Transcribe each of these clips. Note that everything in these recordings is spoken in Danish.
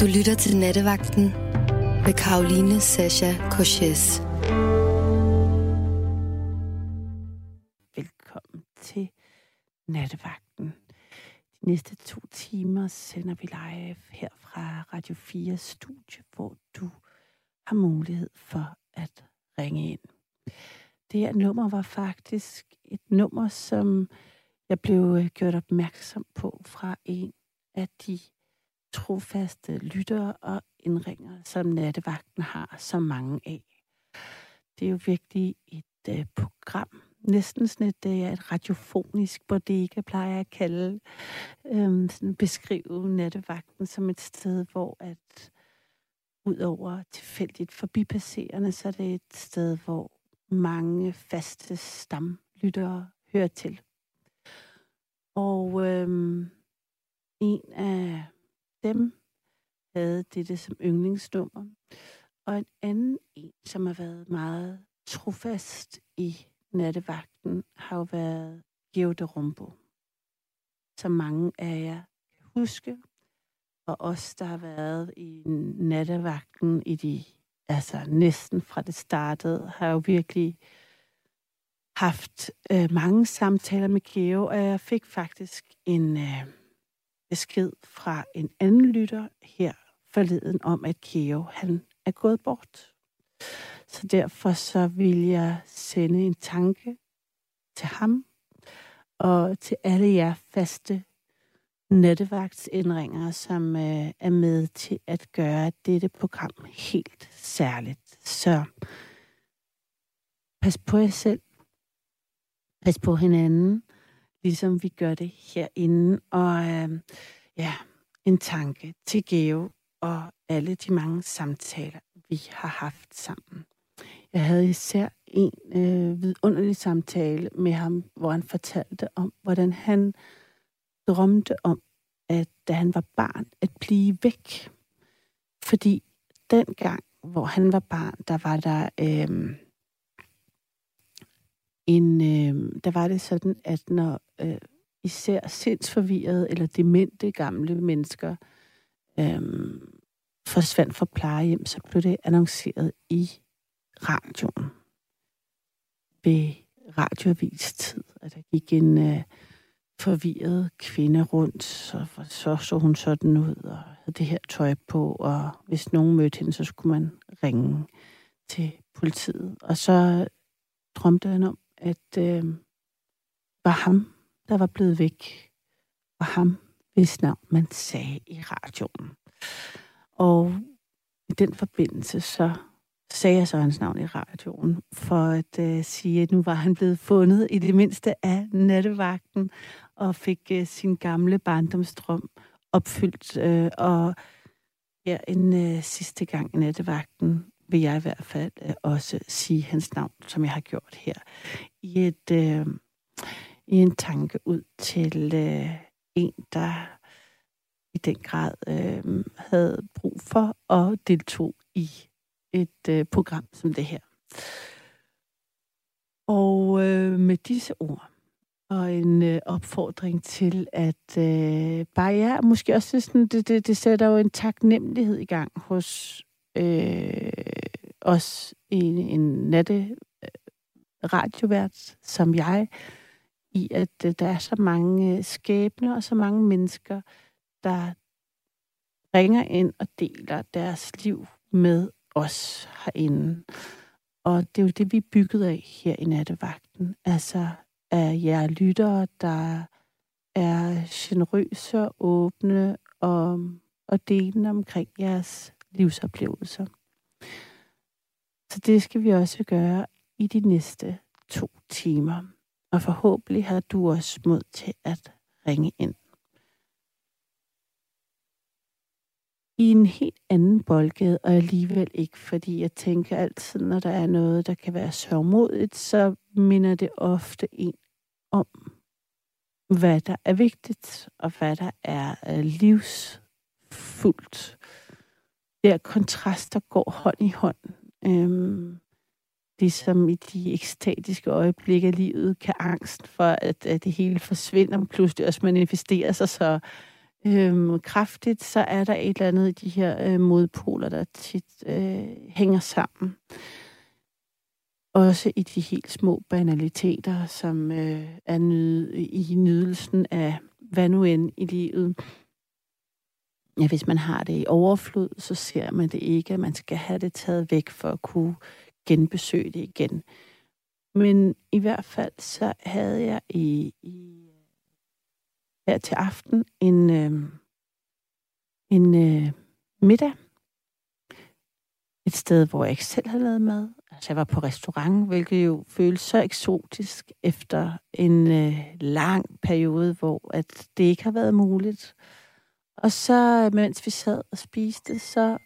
Du lytter til Nattevagten med Karoline Sasha Korches. Velkommen til Nattevagten. De næste to timer sender vi live her fra Radio 4 Studie, hvor du har mulighed for at ringe ind. Det her nummer var faktisk et nummer, som jeg blev øh, gjort opmærksom på fra en af de trofaste lyttere og indringer, som nattevagten har så mange af. Det er jo virkelig et øh, program, næsten sådan et, øh, et radiofonisk bodega, plejer jeg at kalde, øhm, sådan beskrive nattevagten som et sted, hvor at udover tilfældigt forbipasserende, så er det et sted, hvor mange faste stamlyttere hører til. Og øhm, en af dem havde dette som yndlingsnummer. Og en anden en, som har været meget trofast i nattevagten, har jo været Geo de Rumbo. Som mange af jer kan huske. Og os, der har været i nattevagten i de, altså næsten fra det startede, har jo virkelig haft øh, mange samtaler med Geo, og jeg fik faktisk en øh, besked fra en anden lytter her forleden om, at Keo han er gået bort. Så derfor så vil jeg sende en tanke til ham og til alle jer faste nattevagtsindringer, som øh, er med til at gøre dette program helt særligt. Så pas på jer selv, Pas på hinanden, ligesom vi gør det herinde. Og øh, ja, en tanke til Geo og alle de mange samtaler, vi har haft sammen. Jeg havde især en øh, vidunderlig samtale med ham, hvor han fortalte om, hvordan han drømte om, at da han var barn, at blive væk. Fordi dengang, hvor han var barn, der var der... Øh, en, øh, der var det sådan, at når øh, især sindsforvirrede eller demente gamle mennesker øh, forsvandt fra plejehjem, så blev det annonceret i radioen ved radioavistid, at der gik en øh, forvirret kvinde rundt, så, så så hun sådan ud og havde det her tøj på, og hvis nogen mødte hende, så skulle man ringe til politiet. Og så drømte han om, at øh, var ham, der var blevet væk, var ham, hvis navn man sagde i radioen. Og i den forbindelse, så sagde jeg så hans navn i radioen, for at øh, sige, at nu var han blevet fundet i det mindste af nattevagten, og fik øh, sin gamle barndomstrøm opfyldt. Øh, og ja, en øh, sidste gang i nattevagten vil jeg i hvert fald øh, også sige hans navn, som jeg har gjort her, i, et, øh, i en tanke ud til øh, en, der i den grad øh, havde brug for og deltog i et øh, program som det her. Og øh, med disse ord og en øh, opfordring til, at øh, bare ja, måske også sådan, det, det, det sætter jo en taknemmelighed i gang hos øh, os i en natte øh, radiovært som jeg, i at øh, der er så mange skæbne skæbner og så mange mennesker, der ringer ind og deler deres liv med os herinde. Og det er jo det, vi er bygget af her i nattevagten. Altså af jer lyttere, der er generøse og åbne og, og delende omkring jeres livsoplevelser. Så det skal vi også gøre i de næste to timer. Og forhåbentlig har du også mod til at ringe ind. I en helt anden boldgade, og alligevel ikke, fordi jeg tænker altid, når der er noget, der kan være sørgmodigt, så minder det ofte en om, hvad der er vigtigt, og hvad der er øh, livsfuldt der kontraster går hånd i hånd. Øhm, ligesom i de ekstatiske øjeblikke af livet, kan angst for, at, at det hele forsvinder, pludselig også manifesterer sig så øhm, kraftigt, så er der et eller andet i de her øh, modpoler, der tit øh, hænger sammen. Også i de helt små banaliteter, som øh, er nyde, i nydelsen af hvad nu end i livet. Ja, hvis man har det i overflod, så ser man det ikke, at man skal have det taget væk for at kunne genbesøge det igen. Men i hvert fald så havde jeg i, i her til aften en, øh, en øh, middag. Et sted, hvor jeg ikke selv havde lavet mad. Altså jeg var på restaurant, hvilket jo føles så eksotisk efter en øh, lang periode, hvor at det ikke har været muligt. Og så, øh, mens vi sad og spiste, så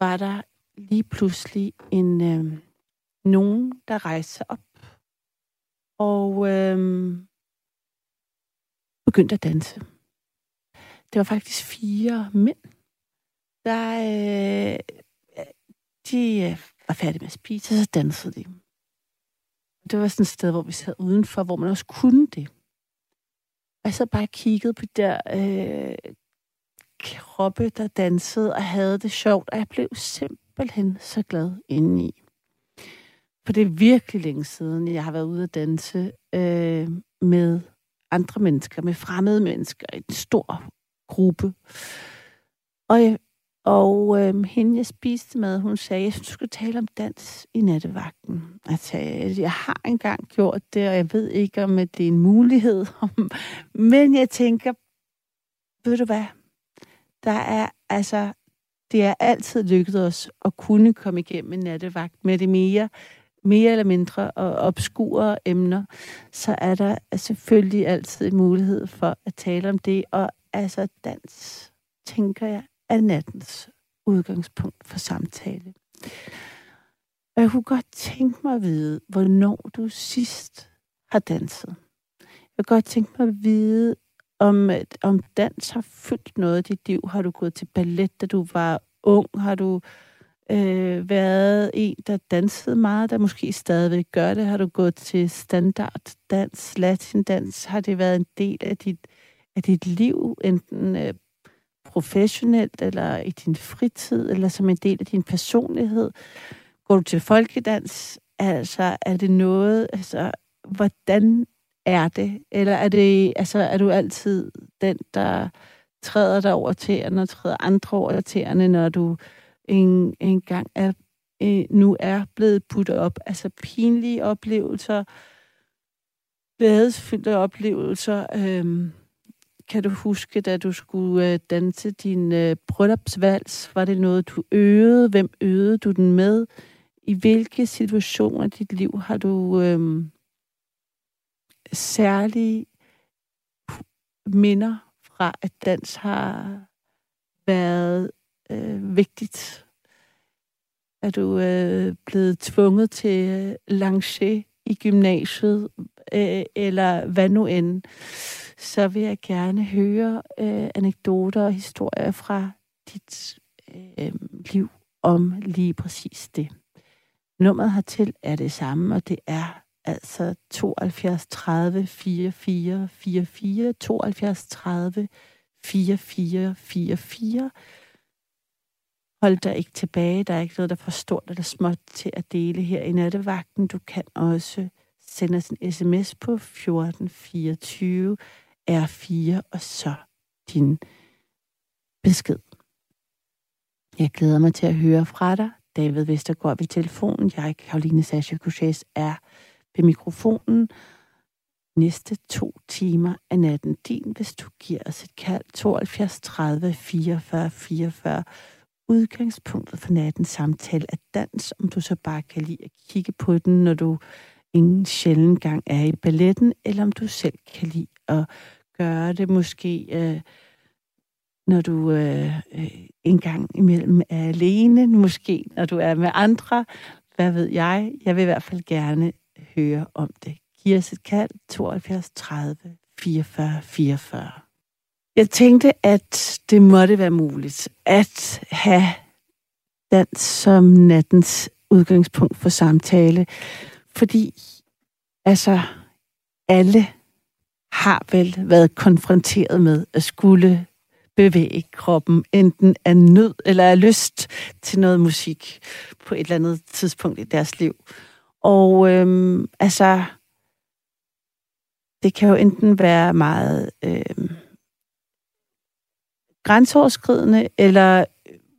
var der lige pludselig en øh, nogen, der rejste op og øh, begyndte at danse. Det var faktisk fire mænd, der øh, øh, de øh, var færdige med at spise, og så dansede de. Det var sådan et sted, hvor vi sad udenfor, hvor man også kunne det. Og jeg så bare kiggede på der øh, kroppe, der dansede og havde det sjovt, og jeg blev simpelthen så glad indeni. For det er virkelig længe siden, jeg har været ude at danse øh, med andre mennesker, med fremmede mennesker, en stor gruppe. Og, jeg, og øh, hende, jeg spiste med, hun sagde, jeg synes, du skal tale om dans i nattevagten. Jeg sagde, jeg har engang gjort det, og jeg ved ikke, om det er en mulighed. Men jeg tænker, ved du hvad, der er altså, det er altid lykkedes os at kunne komme igennem en nattevagt med det mere mere eller mindre og obskure emner, så er der selvfølgelig altid en mulighed for at tale om det. Og altså dans, tænker jeg, er nattens udgangspunkt for samtale. Og jeg kunne godt tænke mig at vide, hvornår du sidst har danset. Jeg kunne godt tænke mig at vide, om, om dans har fyldt noget i dit liv. Har du gået til ballet, da du var ung? Har du øh, været en, der dansede meget, der måske stadigvæk gør det? Har du gået til standarddans, latindans? Har det været en del af dit, af dit liv, enten øh, professionelt, eller i din fritid, eller som en del af din personlighed? Går du til folkedans? Altså, er det noget, altså, hvordan er det? Eller er det, altså, er du altid den, der træder dig over tæerne og træder andre over tæerne, når du en, en gang er, øh, nu er blevet puttet op. Altså pinlige oplevelser, glædesfyldte oplevelser. Øh, kan du huske, da du skulle øh, danse din øh, bryllupsvals? Var det noget, du øvede? Hvem øvede du den med? I hvilke situationer i dit liv har du øh, særlige minder fra, at dans har været øh, vigtigt? Er du øh, blevet tvunget til øh, langer i gymnasiet, øh, eller hvad nu end? Så vil jeg gerne høre øh, anekdoter og historier fra dit øh, liv om lige præcis det. Nummeret hertil er det samme, og det er altså 72 30 44 44, 72 30 44 44. Hold dig ikke tilbage. Der er ikke noget, der er for stort eller småt til at dele her i nattevagten. Du kan også sende os en sms på 1424 R4 og så din besked. Jeg glæder mig til at høre fra dig. David Vestergaard ved telefonen. Jeg, Karoline Sascha Couchés, er ved mikrofonen. Næste to timer af natten din, hvis du giver os et kald 72 30 44 44 udgangspunktet for nattens samtale er dans, om du så bare kan lide at kigge på den, når du ingen sjældent gang er i balletten, eller om du selv kan lide at gøre det måske, øh, når du øh, øh, en gang imellem er alene, måske når du er med andre. Hvad ved jeg? Jeg vil i hvert fald gerne høre om det. Giv os et kald 72 30 44 44. Jeg tænkte, at det måtte være muligt at have dans som nattens udgangspunkt for samtale, fordi altså alle har vel været konfronteret med at skulle bevæge kroppen, enten af nød eller af lyst til noget musik på et eller andet tidspunkt i deres liv. Og øhm, altså, det kan jo enten være meget øhm, grænseoverskridende eller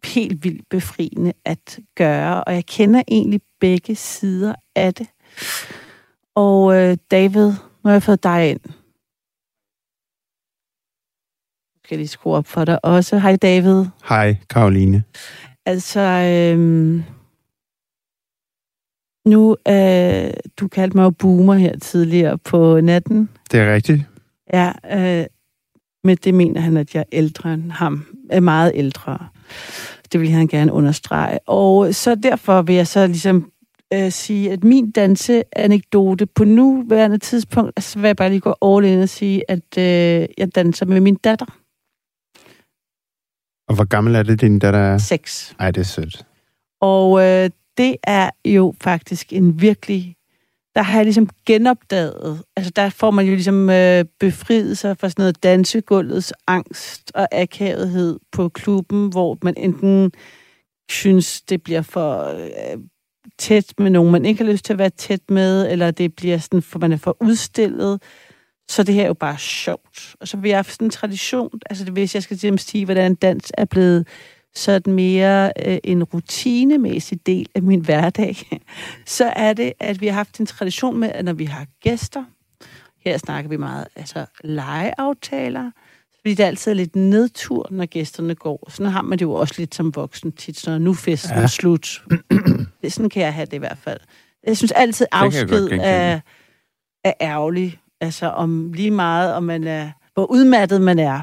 helt vildt befriende at gøre, og jeg kender egentlig begge sider af det. Og øh, David, nu har jeg fået dig ind. Nu skal jeg lige skrue op for dig også. Hej David. Hej Karoline. Altså, øhm, nu, øh, du kaldte mig jo boomer her tidligere på natten. Det er rigtigt. Ja, øh, med det mener han, at jeg er ældre end ham. Er meget ældre. Det vil han gerne understrege. Og så derfor vil jeg så ligesom øh, sige, at min danseanekdote på nuværende tidspunkt, så vil jeg bare lige gå all in og sige, at øh, jeg danser med min datter. Og hvor gammel er det, din datter er? Seks. Ej, det er sødt. Og øh, det er jo faktisk en virkelig... Der har jeg ligesom genopdaget... Altså, der får man jo ligesom øh, befriet sig fra sådan noget dansegulvets angst og akavethed på klubben, hvor man enten synes, det bliver for øh, tæt med nogen, man ikke har lyst til at være tæt med, eller det bliver sådan, for man er for udstillet. Så det her er jo bare sjovt. Og så vil jeg have sådan en tradition, altså hvis jeg skal til at sige, hvordan dans er blevet sådan mere øh, en rutinemæssig del af min hverdag, så er det, at vi har haft en tradition med, at når vi har gæster, her snakker vi meget, altså legeaftaler, fordi det er altid lidt nedtur, når gæsterne går. Sådan har man det jo også lidt som voksen tit, så nu festen ja. slut. det, sådan kan jeg have det i hvert fald. Jeg synes altid, afsked er, er ærgerlig. Altså om lige meget, om man er, hvor udmattet man er.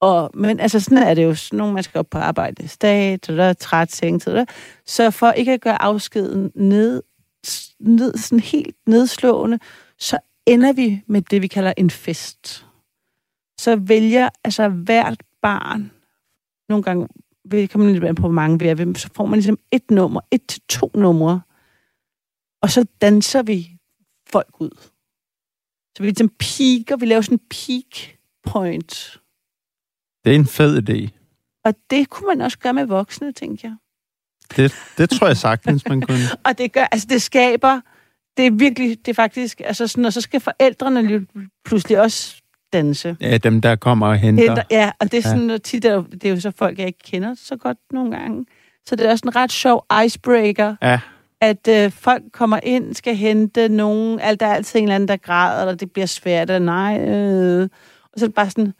Og, men altså, sådan er det jo. Sådan nogle, man skal op på arbejde. Stat, eller træt, seng. Så for ikke at gøre afskeden ned, ned, sådan helt nedslående, så ender vi med det, vi kalder en fest. Så vælger altså hvert barn, nogle gange det kan man lidt på, hvor mange vi er, så får man ligesom et nummer, et til to numre, og så danser vi folk ud. Så vi ligesom peaker, vi laver sådan en peak point. Det er en fed idé. Og det kunne man også gøre med voksne, tænker jeg. Det, det tror jeg sagtens, man kunne. og det gør, altså det skaber, det er virkelig, det er faktisk, altså sådan, og så skal forældrene pludselig også danse. Ja, dem der kommer og henter. henter ja, og det er sådan, ja. tit, er, jo, det er jo så folk, jeg ikke kender så godt nogle gange. Så det er også en ret sjov icebreaker. Ja. At øh, folk kommer ind, skal hente nogen, alt der er altid en eller anden, der græder, eller det bliver svært, eller nej. Øh. Og så er det bare sådan,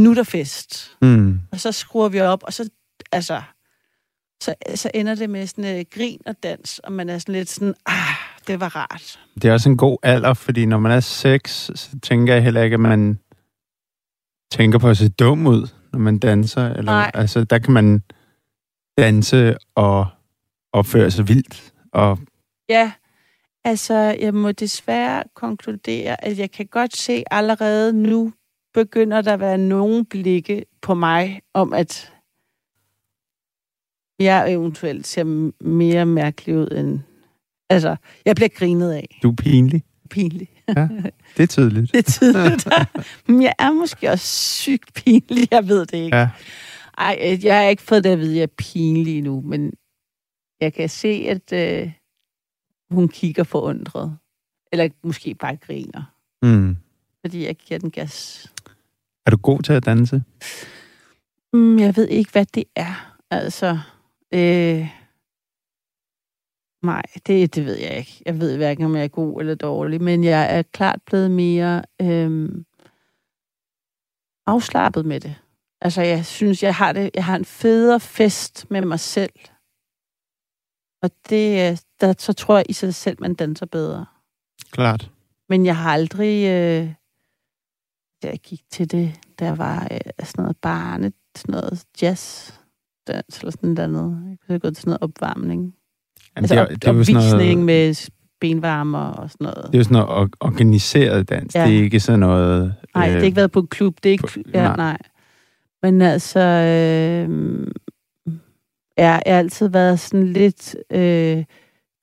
nu er der fest. Mm. Og så skruer vi op, og så, altså, så, så ender det med sådan uh, grin og dans, og man er sådan lidt sådan, ah, det var rart. Det er også en god alder, fordi når man er seks, så tænker jeg heller ikke, at man tænker på at se dum ud, når man danser. Eller, Nej. Altså, der kan man danse og opføre sig vildt. Og... Ja, altså, jeg må desværre konkludere, at jeg kan godt se allerede nu, begynder der at være nogen blikke på mig om, at jeg eventuelt ser mere mærkelig ud end... Altså, jeg bliver grinet af. Du er pinlig. Pinlig. Ja, det er tydeligt. det er tydeligt. Men jeg er måske også sygt pinlig, jeg ved det ikke. Ja. Ej, jeg har ikke fået det at vide, at jeg er pinlig nu, men jeg kan se, at øh, hun kigger forundret. Eller måske bare griner. Mm. Fordi jeg giver den gas. Er du god til at danse? Mm, jeg ved ikke, hvad det er. Altså, øh, nej, det, det ved jeg ikke. Jeg ved hverken, om jeg er god eller dårlig, men jeg er klart blevet mere øh, afslappet med det. Altså, jeg synes, jeg har, det, jeg har en federe fest med mig selv. Og det, der, så tror jeg i sig selv, man danser bedre. Klart. Men jeg har aldrig... Øh, jeg gik til det, der var øh, sådan noget barne, sådan noget jazz, dans eller sådan noget. Jeg kunne gå til sådan noget opvarmning. Jamen, altså det, er, op, det er opvisning noget, med benvarmer og sådan noget. Det er jo sådan noget organiseret dans. Ja. Det er ikke sådan noget... Nej, øh, det har ikke været på klub. Det er ikke... På, ja, nej. nej. Men altså... Øh, jeg, jeg har altid været sådan lidt... Øh,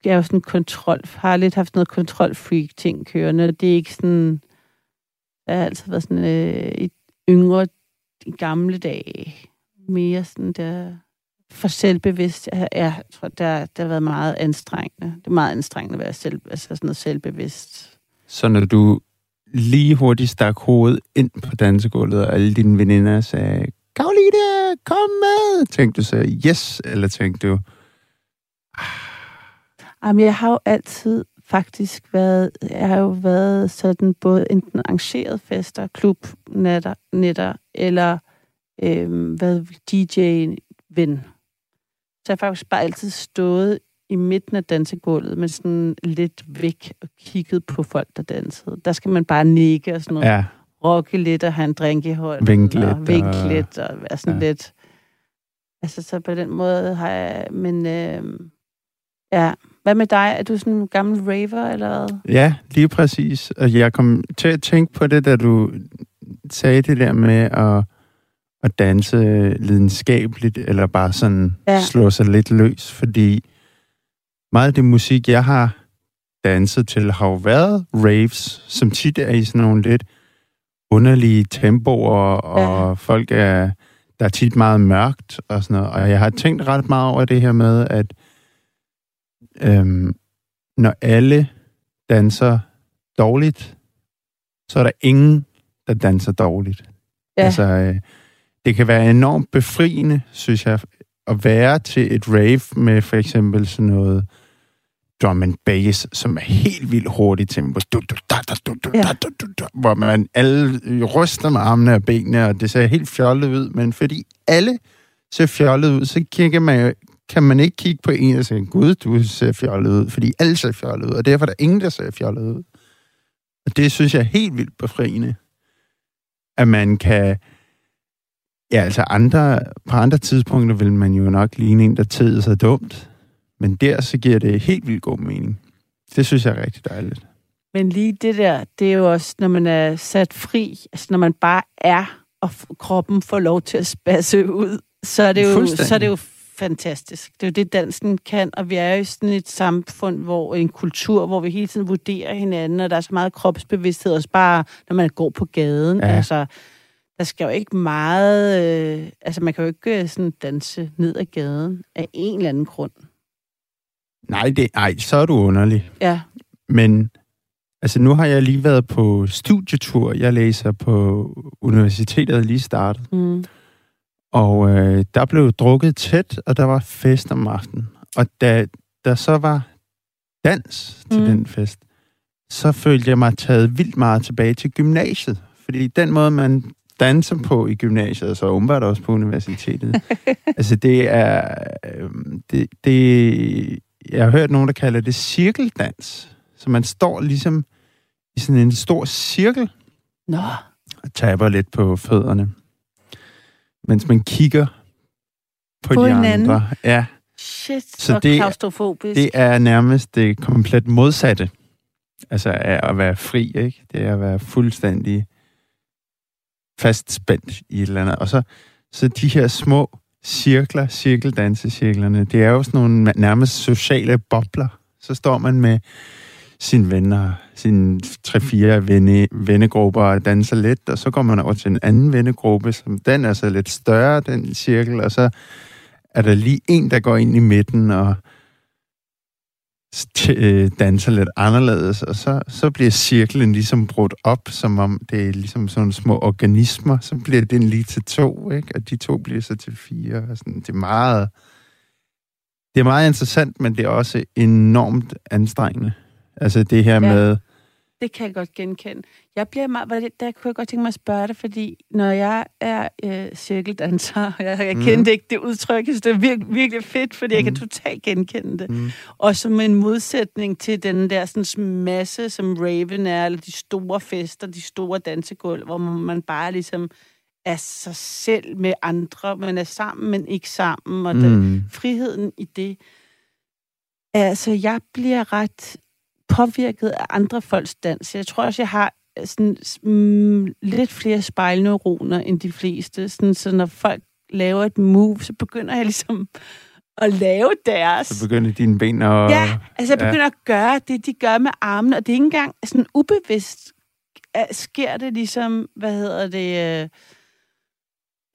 jeg er jo sådan kontrol... Har lidt haft noget kontrolfreak-ting kørende. Det er ikke sådan Jeg har altid været sådan øh, et yngre, i gamle dage. Mere sådan der for selvbevidst. Jeg, jeg tror, der, der har været meget anstrengende. Det er meget anstrengende at være selv, altså sådan noget selvbevidst. Så når du lige hurtigt stak hovedet ind på dansegulvet, og alle dine veninder sagde, Karoline, kom med! Tænkte du så, yes, eller tænkte du, Jamen, jeg har jo altid faktisk været, jeg har jo været sådan både enten arrangeret fester, klub, netter, eller øh, været DJ-ven. Så jeg har faktisk bare altid stået i midten af dansegulvet, men sådan lidt væk og kigget på folk, der dansede. Der skal man bare nikke og sådan noget. ja, Rocke lidt og have en drink i hånden. Vinke lidt Og vinke og- lidt og være sådan Ja. lidt... Altså, så på den måde har jeg... Men øh, ja, hvad med dig? Er du sådan en gammel raver, eller hvad? ja, lige præcis. Og jeg kom til at tænke på det, da du sagde det der med at, at danse lidenskabeligt, eller bare sådan Ja. slå sig lidt løs, fordi meget af det musik, jeg har danset til, har jo været raves, som tit er i sådan nogle lidt underlige tempoer, og ja. folk er, der er tit meget mørkt og sådan noget. Og jeg har tænkt ret meget over det her med, at øhm, når alle danser dårligt, så er der ingen, der danser dårligt. Ja. Altså, øh, det kan være enormt befriende, synes jeg, at være til et rave med for eksempel sådan noget drum and bass, som er helt vildt hurtigt tempo. Du, du, da, da, du, du, Ja. da, du, du, hvor man alle ryster med armene og benene, og det ser helt fjollet ud. Men fordi alle ser fjollet ud, så kigger man, kan man ikke kigge på en og sige, gud, du ser fjollet ud, fordi alle ser fjollet ud, og derfor er der ingen, der ser fjollet ud. Og det synes jeg er helt vildt befriende, at man kan Ja, altså andre, på andre tidspunkter vil man jo nok ligne en, der teder sig dumt. Men der så giver det helt vildt god mening. Det synes jeg er rigtig dejligt. Men lige det der, det er jo også, når man er sat fri, altså når man bare er, og kroppen får lov til at spasse ud, så er det jo, så er det jo fantastisk. Det er jo det, dansen kan, og vi er jo i sådan et samfund, hvor en kultur, hvor vi hele tiden vurderer hinanden, og der er så meget kropsbevidsthed, også bare når man går på gaden. Ja. Altså, der skal jo ikke meget... Øh, altså, man kan jo ikke øh, sådan danse ned ad gaden af en eller anden grund. Nej, det, ej, så er du underlig. Ja, Men altså, nu har jeg lige været på studietur. Jeg læser på universitetet er lige startet. mm. Og øh, der blev drukket tæt, og der var fest om aftenen. Og da der så var dans til Mm. den fest, så følte jeg mig taget vildt meget tilbage til gymnasiet. Fordi den måde, man danser på i gymnasiet, og så åbenbart også på universitetet, altså det er... Øh, det, det, jeg har hørt nogen, der kalder det cirkeldans. Så man står ligesom i sådan en stor cirkel, Nå, og taber lidt på fødderne. Mens man kigger på, På de hinanden. andre. Ja, shit, Så det- klaustrofobisk. det er nærmest det komplet modsatte. Altså af at være fri, ikke? Det er at være fuldstændig fastspændt i et eller andet. Og så, så de her små cirkler, cirkeldansecirklerne, det er jo sådan nogle nærmest sociale bobler. Så står man med sine venner, sine tre-fire venne, vennegrupper og danser lidt, og så går man over til en anden vennegruppe, som den er så lidt større, den cirkel, og så er der lige en, der går ind i midten og øh, danser lidt anderledes, og så, så bliver cirklen ligesom brudt op, som om det er ligesom sådan små organismer, så bliver den lige til to, ikke? og de to bliver så til fire. Og sådan. Det er meget... Det er meget interessant, men det er også enormt anstrengende. Altså det her Ja. med... Det kan jeg godt genkende. Jeg bliver meget, der kunne jeg godt tænke mig at spørge dig, fordi når jeg er øh, cirkeldanser, og jeg, jeg Mhm. kendte ikke det udtryk, så det er virkelig, virkelig fedt, fordi jeg kan Mhm. totalt genkende det. Mm, Og som en modsætning til den der sådan, masse, som Raven er, eller de store fester, de store dansegulv, hvor man bare ligesom er sig selv med andre, man er sammen, men ikke sammen, og den, mm, friheden i det. Altså, jeg bliver ret påvirket af andre folks dans. Jeg tror også, jeg har sådan, mm, lidt flere spejlneuroner end de fleste. Sådan, så når folk laver et move, så begynder jeg ligesom at lave deres. så begynder dine ben at... Ja, altså jeg ja. begynder at gøre det, de gør med armene, og det er ikke engang sådan ubevidst. er, sker det ligesom, hvad hedder det, øh,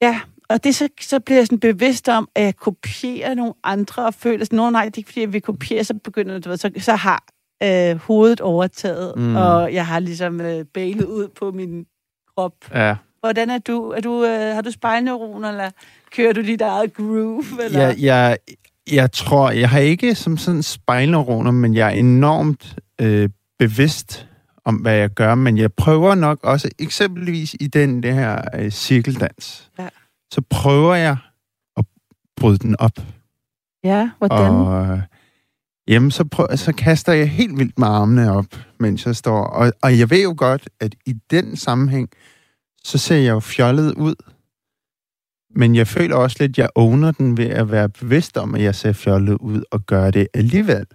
ja, og det så, så bliver jeg sådan bevidst om, at jeg kopierer nogle andre, og føler sådan, nej, det er ikke fordi, jeg vil kopiere, så begynder det, så, så har øh, hovedet overtaget, mm. og jeg har ligesom øh, bailet ud på min krop. Ja. Hvordan er du? Er du øh, har du spejlneuroner, eller kører du dit eget groove? Eller? Jeg, jeg, jeg tror, jeg har ikke som sådan spejlneuroner, men jeg er enormt øh, bevidst om, hvad jeg gør, men jeg prøver nok også, eksempelvis i den det her øh, cirkeldans, Ja. så prøver jeg at bryde den op. Ja, hvordan? Og øh, jamen, så, prøv, så kaster jeg helt vildt med armene op, mens jeg står. Og, og jeg ved jo godt, at i den sammenhæng, så ser jeg jo fjollet ud. Men jeg føler også lidt, at jeg owner den ved at være bevidst om, at jeg ser fjollet ud og gør det alligevel.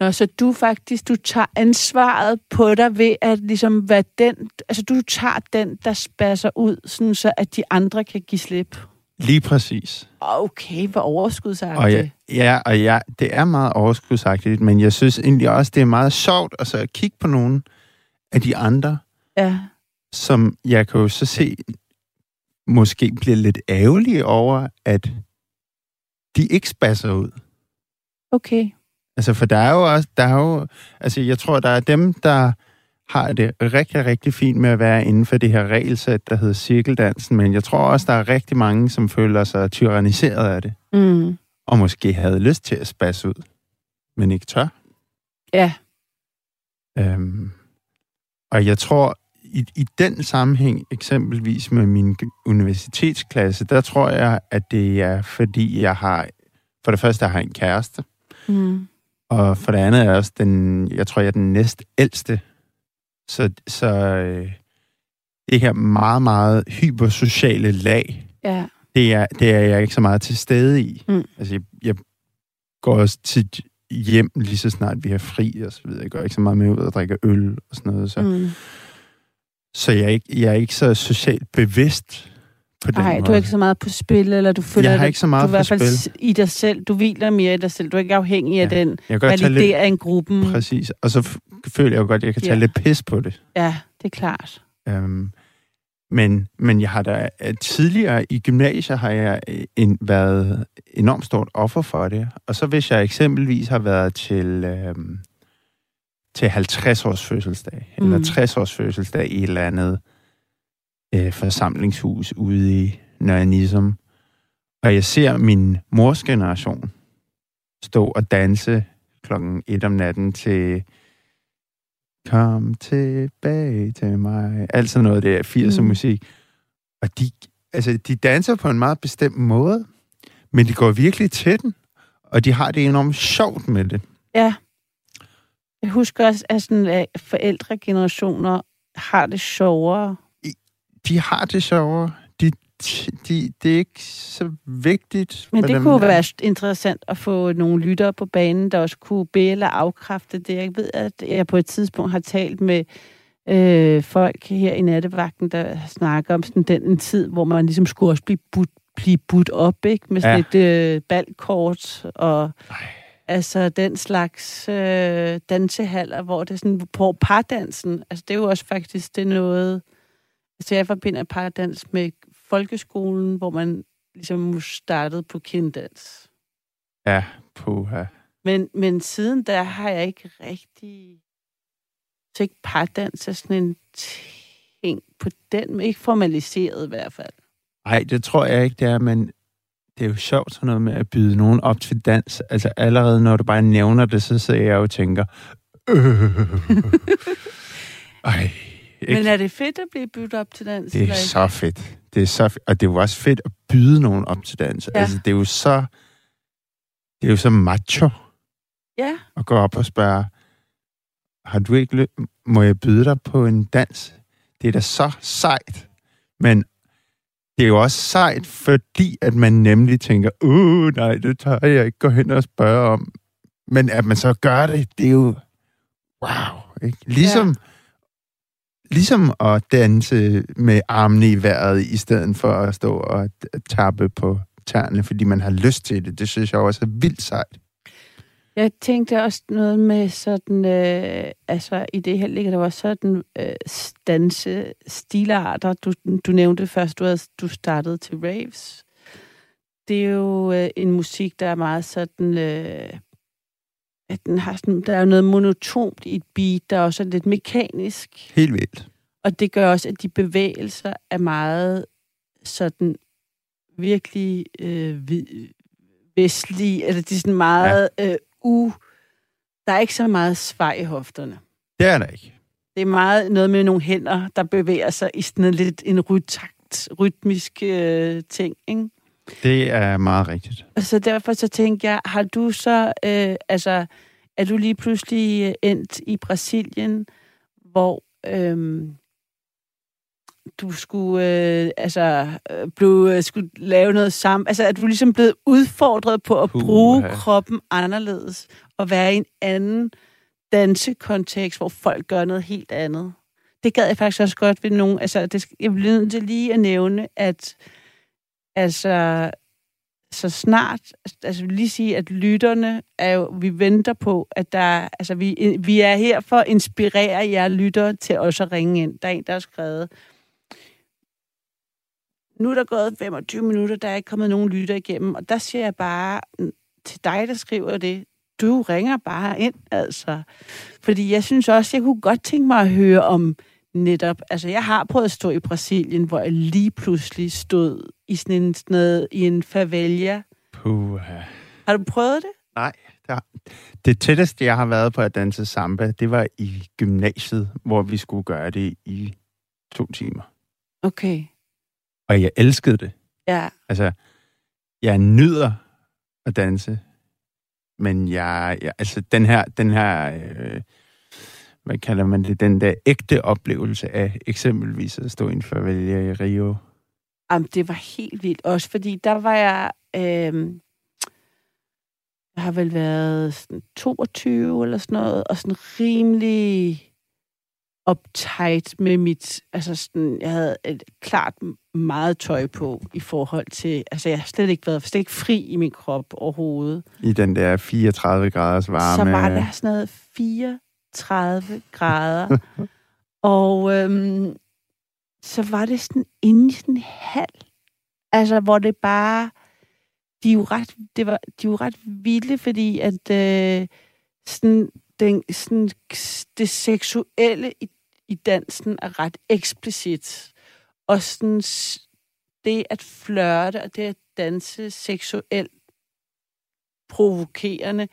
Nå, så du faktisk, du tager ansvaret på dig ved at ligesom være den, altså du tager den, der spasser ud, sådan så at de andre kan give slip. Lige præcis. Okay, hvor overskudsagtigt. Og ja, ja, og ja, det er meget overskudsagtigt, men jeg synes egentlig også, det er meget sjovt at så kigge på nogle af de andre, ja. som jeg kan jo så se måske bliver lidt ærgerlige over, at de ikke spasser ud. Okay. Altså, for der er jo også, der er jo, altså, jeg tror, der er dem, der har det rigtig, rigtig fint med at være inden for det her regelsæt, der hedder cirkeldansen, men jeg tror også, der er rigtig mange, som føler sig tyranniseret af det, Mm. og måske havde lyst til at spasse ud, men ikke tør. Ja. Øhm, og jeg tror, i, i den sammenhæng, eksempelvis med min universitetsklasse, der tror jeg, at det er, fordi jeg har, for det første, jeg har en kæreste, Mm. og for det andet er jeg også den, jeg tror, jeg er den næst ældste. Så, så øh, det her meget, meget hypersociale lag, Ja. det er, det er jeg ikke så meget til stede i. Mm. Altså, jeg, jeg går også tit hjem lige så snart vi har fri og så videre. Jeg går ikke så meget med ud og drikker øl og sådan noget. Så, Mm. så jeg, er ikke, jeg er ikke så socialt bevidst på den Nej, du er ikke så meget på spil, eller du føler, Jeg har ikke så meget du er i hvert på fald spil. i dig selv. Du hviler mere i dig selv. Du er ikke afhængig af Ja. den tage lidt, validering, gruppen. præcis. Og så føler jeg jo godt, at jeg kan tage Ja. lidt pis på det. Ja, det er klart. Øhm, men, men jeg har da øh, tidligere i gymnasiet har jeg øh, en, været enormt stort offer for det. Og så hvis jeg eksempelvis har været til, øhm, til 50 års fødselsdag, mm. eller Mm. 60 års fødselsdag i et eller andet øh, forsamlingshus ude i Nørre og jeg ser min mors generation stå og danse klokken et om natten til Kom tilbage til mig. Alt sådan noget, det er 80'er Mm. musik. Og de, altså, de danser på en meget bestemt måde, men de går virkelig til den, og de har det enormt sjovt med det. Ja. Jeg husker også, at sådan, at forældregenerationer har det sjovere. De har det sjovere. De, de, det er ikke så vigtigt Men det dem. kunne være interessant at få nogle lyttere på banen, der også kunne bede eller afkræfte det. Jeg ved, at jeg på et tidspunkt har talt med øh, folk her i nattevagten, der snakker om sådan den en tid, hvor man ligesom skulle også blive budt, blive budt op, ikke? Med sådan Ja. et øh, balkort og Ej. altså den slags øh, dansehaller, hvor det er sådan på pardansen. Altså det er jo også faktisk det er noget... Altså jeg forbinder pardans med folkeskolen, hvor man ligesom startede på kinddans. Ja, på, ja. Men, men siden der har jeg ikke rigtig... Så ikke pardans er sådan en ting på den, ikke formaliseret i hvert fald. Ej, det tror jeg ikke, det er, men det er jo sjovt sådan noget med at byde nogen op til dans. Altså allerede når du bare nævner det, så sidder jeg og tænker, øh, ej, ikke? Men er det fedt at blive byttet op til dans? det er så fedt. Det er så. Og det er jo også fedt at byde nogen op til dans. Ja. Altså, det er jo så, det er jo så macho Ja, at gå op og spørge, har du ikke ly- må jeg byde dig på en dans? Det er da så sejt. Men det er jo også sejt, fordi at man nemlig tænker, uh, nej, det tør jeg ikke gå hen og spørge om. Men at man så gør det, det er jo wow. Ikke? Ligesom, ja ligesom at danse med armene i vejret, i stedet for at stå og tappe på tærne, fordi man har lyst til det. Det synes jeg også er vildt sejt. Jeg tænkte også noget med sådan, øh, altså i det her ligger der var sådan øh, stanse stilarter. Du, du nævnte først, du, havde, du startede til raves. Det er jo øh, en musik, der er meget sådan, øh, at den har sådan, der er jo noget monotont i et beat, der er også lidt mekanisk. Helt vildt. Og det gør også, at de bevægelser er meget sådan virkelig øh, vestlige, eller de er sådan meget ja. øh, u... Der er ikke så meget svej i hofterne. Det er der ikke. Det er meget noget med nogle hænder, der bevæger sig i sådan en lidt en rytakt, rytmisk øh, ting, ikke? Det er meget rigtigt. Så derfor så tænkte jeg, har du så, øh, altså, er du lige pludselig øh, endt i Brasilien, hvor øh, du skulle, øh, altså, øh, blive, øh, skulle lave noget sammen, altså, er du ligesom blevet udfordret på at Puha. bruge kroppen anderledes, og være i en anden dansekontekst, hvor folk gør noget helt andet? Det gad jeg faktisk også godt ved nogen, altså, det, jeg bliver nødt til lige at nævne, at altså, så snart, altså lige sige, at lytterne er jo, vi venter på, at der, altså vi, vi er her for at inspirere jer lyttere til også at ringe ind. Der er en, der har skrevet, nu er der gået 25 minutter, der er ikke kommet nogen lytter igennem, og der siger jeg bare til dig, der skriver det, du ringer bare ind, altså. Fordi jeg synes også, jeg kunne godt tænke mig at høre om netop, altså jeg har prøvet at stå i Brasilien, hvor jeg lige pludselig stod i sådan en, sådan noget, i en favela. Puha. Har du prøvet det? Nej, det, det tætteste, jeg har været på at danse samba, det var i gymnasiet, hvor vi skulle gøre det i to timer. Okay. Og jeg elskede det. Ja, Altså, jeg nyder at danse, men jeg, jeg altså den her, den her, øh, hvad kalder man det, den der ægte oplevelse af eksempelvis at stå i en favela i Rio. Jamen, det var helt vildt. Også fordi, der var jeg... Øh, jeg har vel været sådan 22 eller sådan noget, og sådan rimelig uptight med mit... Altså sådan, jeg havde et klart meget tøj på i forhold til... Altså, jeg har slet ikke været slet ikke fri i min krop overhovedet. I den der 34 graders varme. Så var der sådan noget 34 grader. og øhm, så var det sådan inde i sådan en hal. Altså, hvor det bare... De er jo ret, det var, de er jo ret vilde, fordi at øh, sådan, den, sådan, det seksuelle i, i dansen er ret eksplicit. Og sådan, det at flørte og det at danse seksuelt provokerende,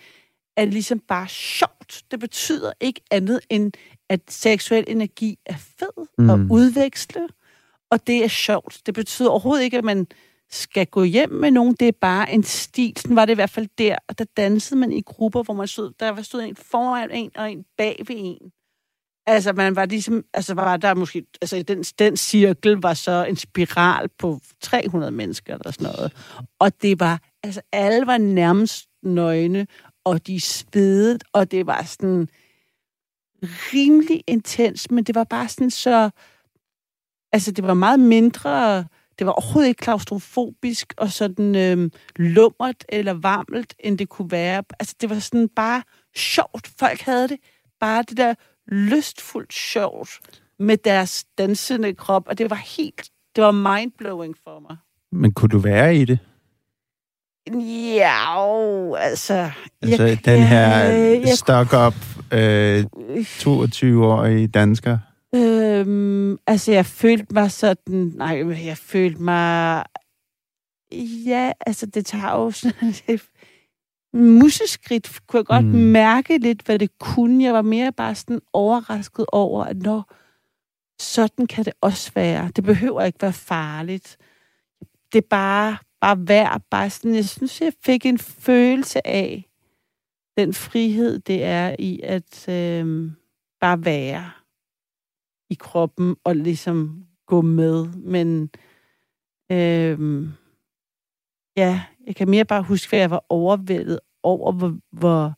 er ligesom bare sjovt. Det betyder ikke andet end, at seksuel energi er fed mm. at udveksle, og det er sjovt. Det betyder overhovedet ikke, at man skal gå hjem med nogen. Det er bare en stil. Sådan var det i hvert fald der. Og der dansede man i grupper, hvor man stod, der var stod en foran en og en bag ved en. Altså, man var ligesom, altså var der måske, altså den, den cirkel var så en spiral på 300 mennesker eller sådan noget. Og det var, altså alle var nærmest nøgne, og de svedede, og det var sådan rimelig intens, men det var bare sådan så, altså det var meget mindre, det var overhovedet ikke klaustrofobisk og sådan øhm, lummert eller varmelt, end det kunne være. Altså det var sådan bare sjovt. Folk havde det bare det der lystfuldt sjovt med deres dansende krop, og det var helt, det var mindblowing for mig. Men kunne du være i det? Ja, altså... Altså, jeg, den her jeg, jeg, stock-up øh, 22-årige dansker. Øhm, altså, jeg følte mig sådan... Nej, jeg følte mig... Ja, altså, det tager jo sådan... et Museskridt kunne jeg godt mm. mærke lidt, hvad det kunne. Jeg var mere bare sådan overrasket over, at når sådan kan det også være. Det behøver ikke være farligt. Det er bare, bare værd. Bare sådan, jeg synes, jeg fik en følelse af den frihed, det er i at øh, bare være i kroppen og ligesom gå med. Men øh, ja, jeg kan mere bare huske, at jeg var overvældet over, hvor, hvor,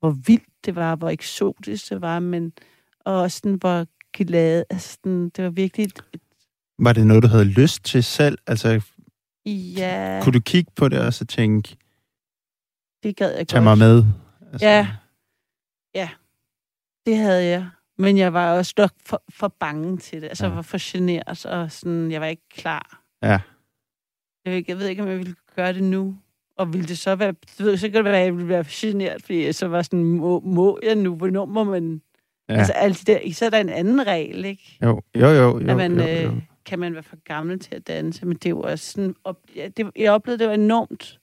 hvor vildt det var, hvor eksotisk det var, men og også sådan, hvor glad. Altså, sådan, det var virkelig... et- et- Var det noget, du havde lyst til selv? Altså, Ja, kunne du kigge på det og så tænke, det gad jeg tag godt. mig med? Altså, Ja. Ja, det havde jeg. Men jeg var også nok for, for bange til det. Altså, Ja. jeg var for generet, og sådan, jeg var ikke klar. Ja. Jeg ved, ikke, jeg ved ikke, om jeg ville gøre det nu. Og ville det så være... Du ved, så kan det være, at jeg ville være generet, fordi jeg så var sådan, må, må jeg nu? Hvornår må man... Ja. Altså, alt det der, så er der en anden regel, ikke? Jo, jo, jo. jo, at man, jo, jo. Øh, kan man være for gammel til at danse, men det var også sådan... Op, ja, det, jeg oplevede, det var enormt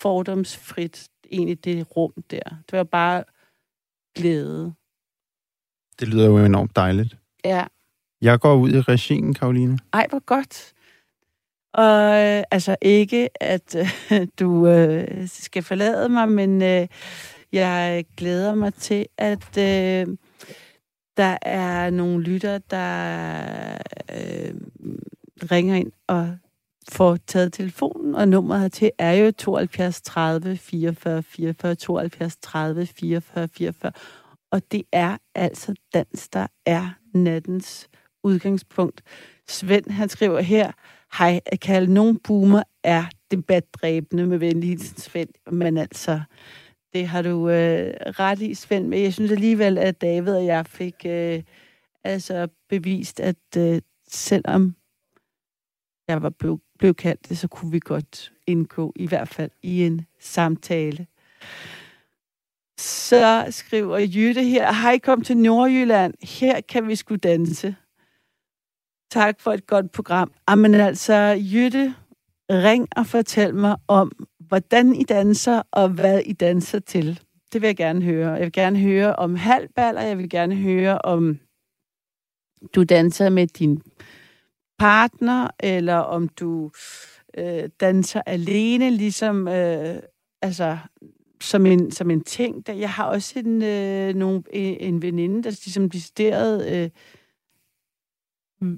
fordomsfrit, egentlig det rum der. Det var bare glæde. Det lyder jo enormt dejligt. Ja. Jeg går ud i regien, Karoline. Ej, hvor godt. Og øh, altså ikke, at øh, du øh, skal forlade mig, men øh, jeg glæder mig til, at øh, der er nogle lytter, der øh, ringer ind og får taget telefonen, og nummeret hertil er jo 72 30 44 44, 72 30 44 44. Og det er altså dans, der er nattens udgangspunkt. Svend, han skriver her, hej, at kalde nogen boomer er debatdræbende med venlig hilsen, Svend. Men altså, det har du øh, ret i, Svend. Men jeg synes alligevel, at David og jeg fik øh, altså bevist, at øh, selvom jeg var blev, blev kaldt det, så kunne vi godt indgå, i hvert fald i en samtale. Så skriver Jytte her, hej, kom til Nordjylland. Her kan vi sgu danse. Tak for et godt program. Jamen altså, Jytte, ring og fortæl mig om, hvordan I danser, og hvad I danser til. Det vil jeg gerne høre. Jeg vil gerne høre om halvbal, og jeg vil gerne høre om, du danser med din partner, eller om du øh, danser alene, ligesom øh, altså, som en, som en ting. Der, jeg har også en, øh, nogle, en, en veninde, der ligesom decideret øh,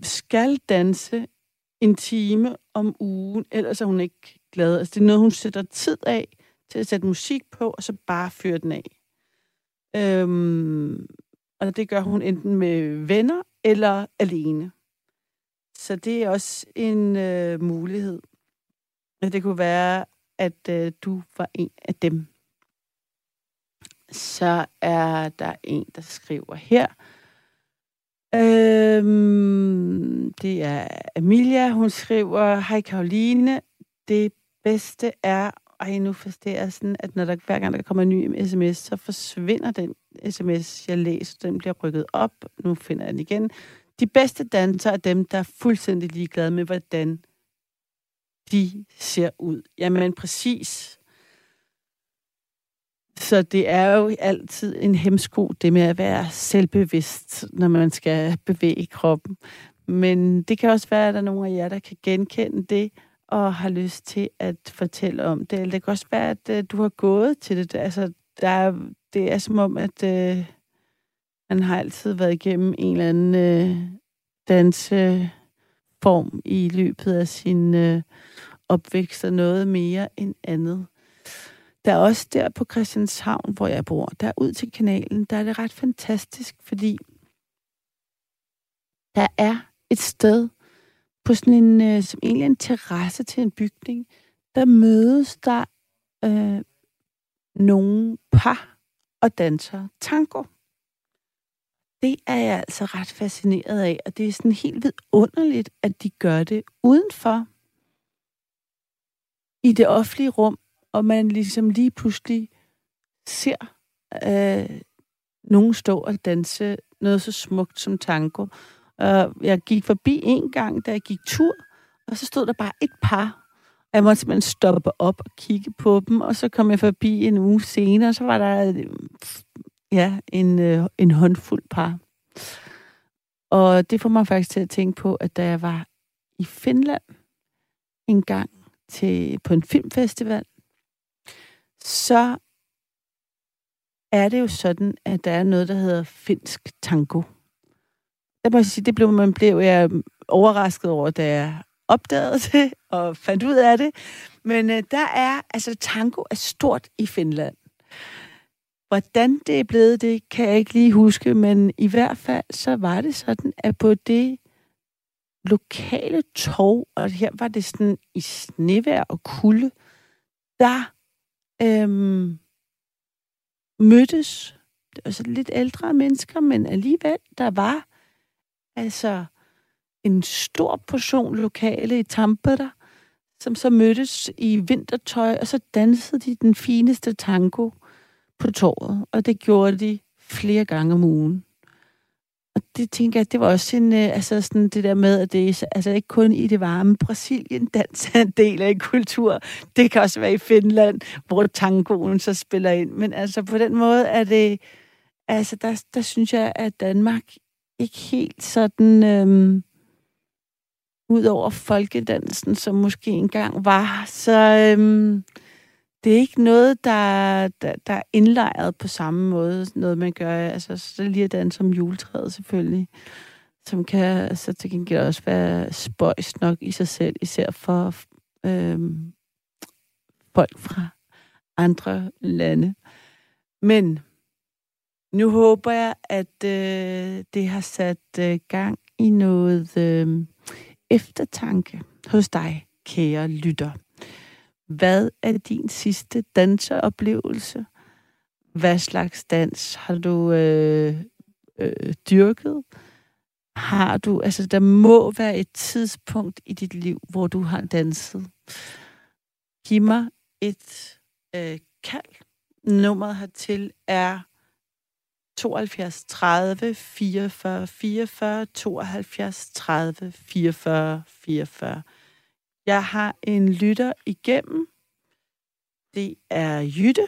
skal danse en time om ugen, ellers er hun ikke glad. Altså, det er noget, hun sætter tid af til at sætte musik på, og så bare fyre den af. Øhm, og det gør hun enten med venner eller alene. Så det er også en øh, mulighed. Det kunne være, at øh, du var en af dem. Så er der en, der skriver her. Øhm, det er Amelia. Hun skriver, Hej Karoline, det bedste er, ej nu forstår jeg sådan, at når der, hver gang der kommer en ny sms, så forsvinder den sms, jeg læser, den bliver rykket op. Nu finder jeg den igen. De bedste dansere er dem, der er fuldstændig ligeglade med, hvordan de ser ud. Jamen præcis. Så det er jo altid en hemsko, det med at være selvbevidst, når man skal bevæge kroppen. Men det kan også være, at der er nogle af jer, der kan genkende det, og har lyst til at fortælle om det. Eller det kan også være, at øh, du har gået til det. Altså, der er, det er som om, at øh, man har altid været igennem en eller anden øh, danseform i løbet af sin øh, opvækst, og noget mere end andet. Der er også der på Christianshavn, hvor jeg bor, der ud til kanalen, der er det ret fantastisk, fordi der er et sted på sådan en, øh, som egentlig en terrasse til en bygning, der mødes der øh, nogle par og danser tango. Det er jeg altså ret fascineret af, og det er sådan helt vidunderligt, at de gør det udenfor i det offentlige rum, og man ligesom lige pludselig ser øh, nogen stå og danse noget så smukt som tango. Og jeg gik forbi en gang, da jeg gik tur, og så stod der bare et par. Og jeg måtte simpelthen stoppe op og kigge på dem, og så kom jeg forbi en uge senere, og så var der øh, ja, en, øh, en håndfuld par. Og det får mig faktisk til at tænke på, at da jeg var i Finland en gang til, på en filmfestival, så er det jo sådan, at der er noget, der hedder finsk tango. Der må jeg sige, det blev, man blev jeg overrasket over, da jeg opdagede det og fandt ud af det. Men øh, der er, altså tango er stort i Finland. Hvordan det er blevet, det kan jeg ikke lige huske, men i hvert fald så var det sådan, at på det lokale tog, og her var det sådan i snevær og kulde, der øhm, mødtes. altså lidt ældre mennesker, men alligevel, der var altså en stor portion lokale i Tampere, som så mødtes i vintertøj, og så dansede de den fineste tango på torvet, og det gjorde de flere gange om ugen. Og det tænker jeg, det var også en, øh, altså sådan det der med, at det altså ikke kun i det varme Brasilien, dans er en del af en kultur. Det kan også være i Finland, hvor tangoen så spiller ind. Men altså på den måde er det, altså der, der synes jeg, at Danmark ikke helt sådan, øhm, ud over folkedansen, som måske engang var, så øhm, det er ikke noget, der, der, der er indlejret på samme måde, noget man gør. Altså, så lige at danse som juletræet selvfølgelig, som kan så til gengæld også være spøjs nok i sig selv, især for øhm, folk fra andre lande. Men nu håber jeg, at øh, det har sat øh, gang i noget øh, eftertanke hos dig, kære lytter. Hvad er din sidste danseoplevelse? Hvad slags dans har du øh, øh, dyrket? Har du, altså der må være et tidspunkt i dit liv, hvor du har danset. Giv mig et øh, kald. Nummeret hertil er 72 30 44 44 72 30 44 44. Jeg har en lytter igennem. Det er Jytte.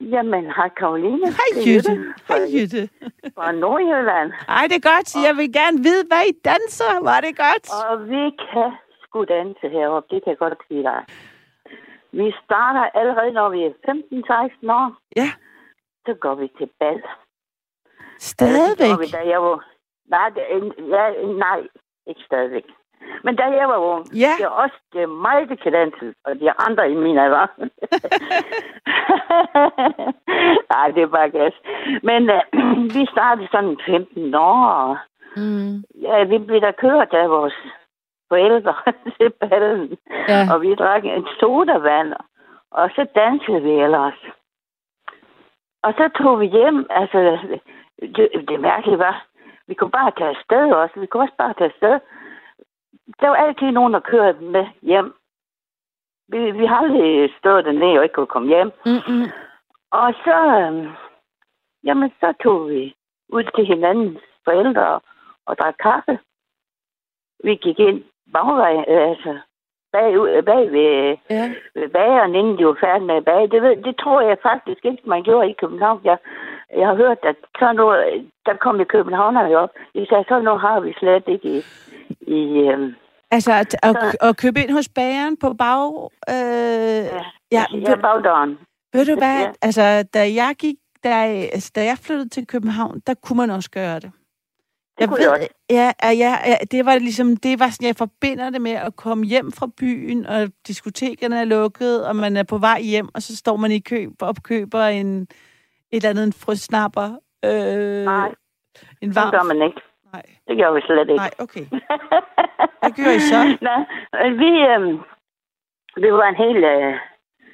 Jamen, hej Karoline. Hej Jytte. Hej Jytte. Fra Nordjylland. Ej, det er godt. Jeg vil gerne vide, hvad I danser. Var det godt? Og vi kan sgu danse heroppe. Det kan jeg godt sige dig. Vi starter allerede, når vi er 15-16 år. Ja. Så går vi til bal. Stadigvæk? Vi, da jeg var... Nej, det, ja, nej, ikke stadigvæk. Men da jeg var ung, ja. det er også det der kan danse, og de andre i min alder. Nej, det er bare gas. Men uh, vi startede sådan 15 år, mm. ja, vi blev da kørt af vores forældre til ballen, ja. og vi drak en sodavand, og så dansede vi ellers. Og så tog vi hjem, altså, det, det mærkelige var, vi kunne bare tage afsted også, vi kunne også bare tage afsted, der var altid nogen, der kørte med hjem. Vi, vi har aldrig stået dernede og ikke kunne komme hjem. Mm-mm. Og så, øh, jamen, så tog vi ud til hinandens forældre og drak kaffe. Vi gik ind bagvej, altså bag, bag ved, ja. ved bageren, inden de var færdige med at bage. Det, ved, det tror jeg faktisk ikke, man gjorde i København. Jeg, jeg har hørt, at så noget, der kom i København op. De sagde, så nu har vi slet ikke i, i øh, Altså at, at, at købe ind hos bageren på bag... Øh, ja, ja, ja bagdøren. Ved du hvad? Ja. Altså, da jeg gik... Da, altså, da jeg flyttede til København, der kunne man også gøre det. Jeg ved, ja, ja, ja, det var ligesom, det var sådan, jeg forbinder det med at komme hjem fra byen, og diskotekerne er lukket, og man er på vej hjem, og så står man i kø og køber en, et eller andet, en frøsnapper. Øh, Nej, en varm... det gør man ikke. Nej. Det gør vi slet ikke. Nej, okay. Hvad gør I så? Nej, vi, øh, vi var en hel... Øh,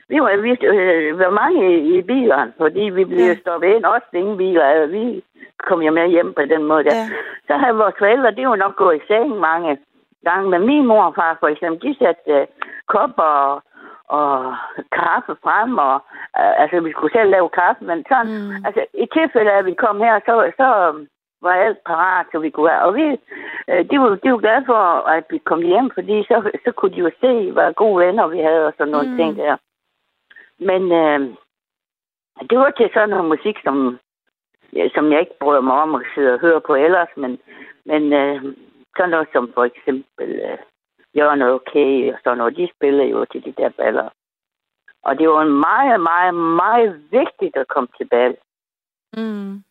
vi var, vi, øh, var mange i, i bilerne, fordi vi blev ja. stoppet ind, også ingen biler. Altså, vi kom jo med hjem på den måde. Der. Ja. Så havde vores forældre, det var nok gået i seng mange gange. Men min mor og far for eksempel, de satte øh, kopper og, og kaffe frem, og øh, altså vi skulle selv lave kaffe, men sådan, mm. altså i tilfælde af, at vi kom her, så, så var alt parat, så vi kunne være. Og vi, øh, de, var, de var glade for, at vi kom hjem, fordi så, så kunne de jo se, hvad gode venner vi havde, og sådan nogle mm. ting der. Men øh, det var til sådan noget musik, som, som jeg ikke bryder mig om at sidde og høre på ellers, men, men øh, sådan noget som for eksempel øh, Jørgen Okay og sådan noget, de spillede jo til de der baller. Og det var meget, meget, meget vigtigt at komme til bal. Mm.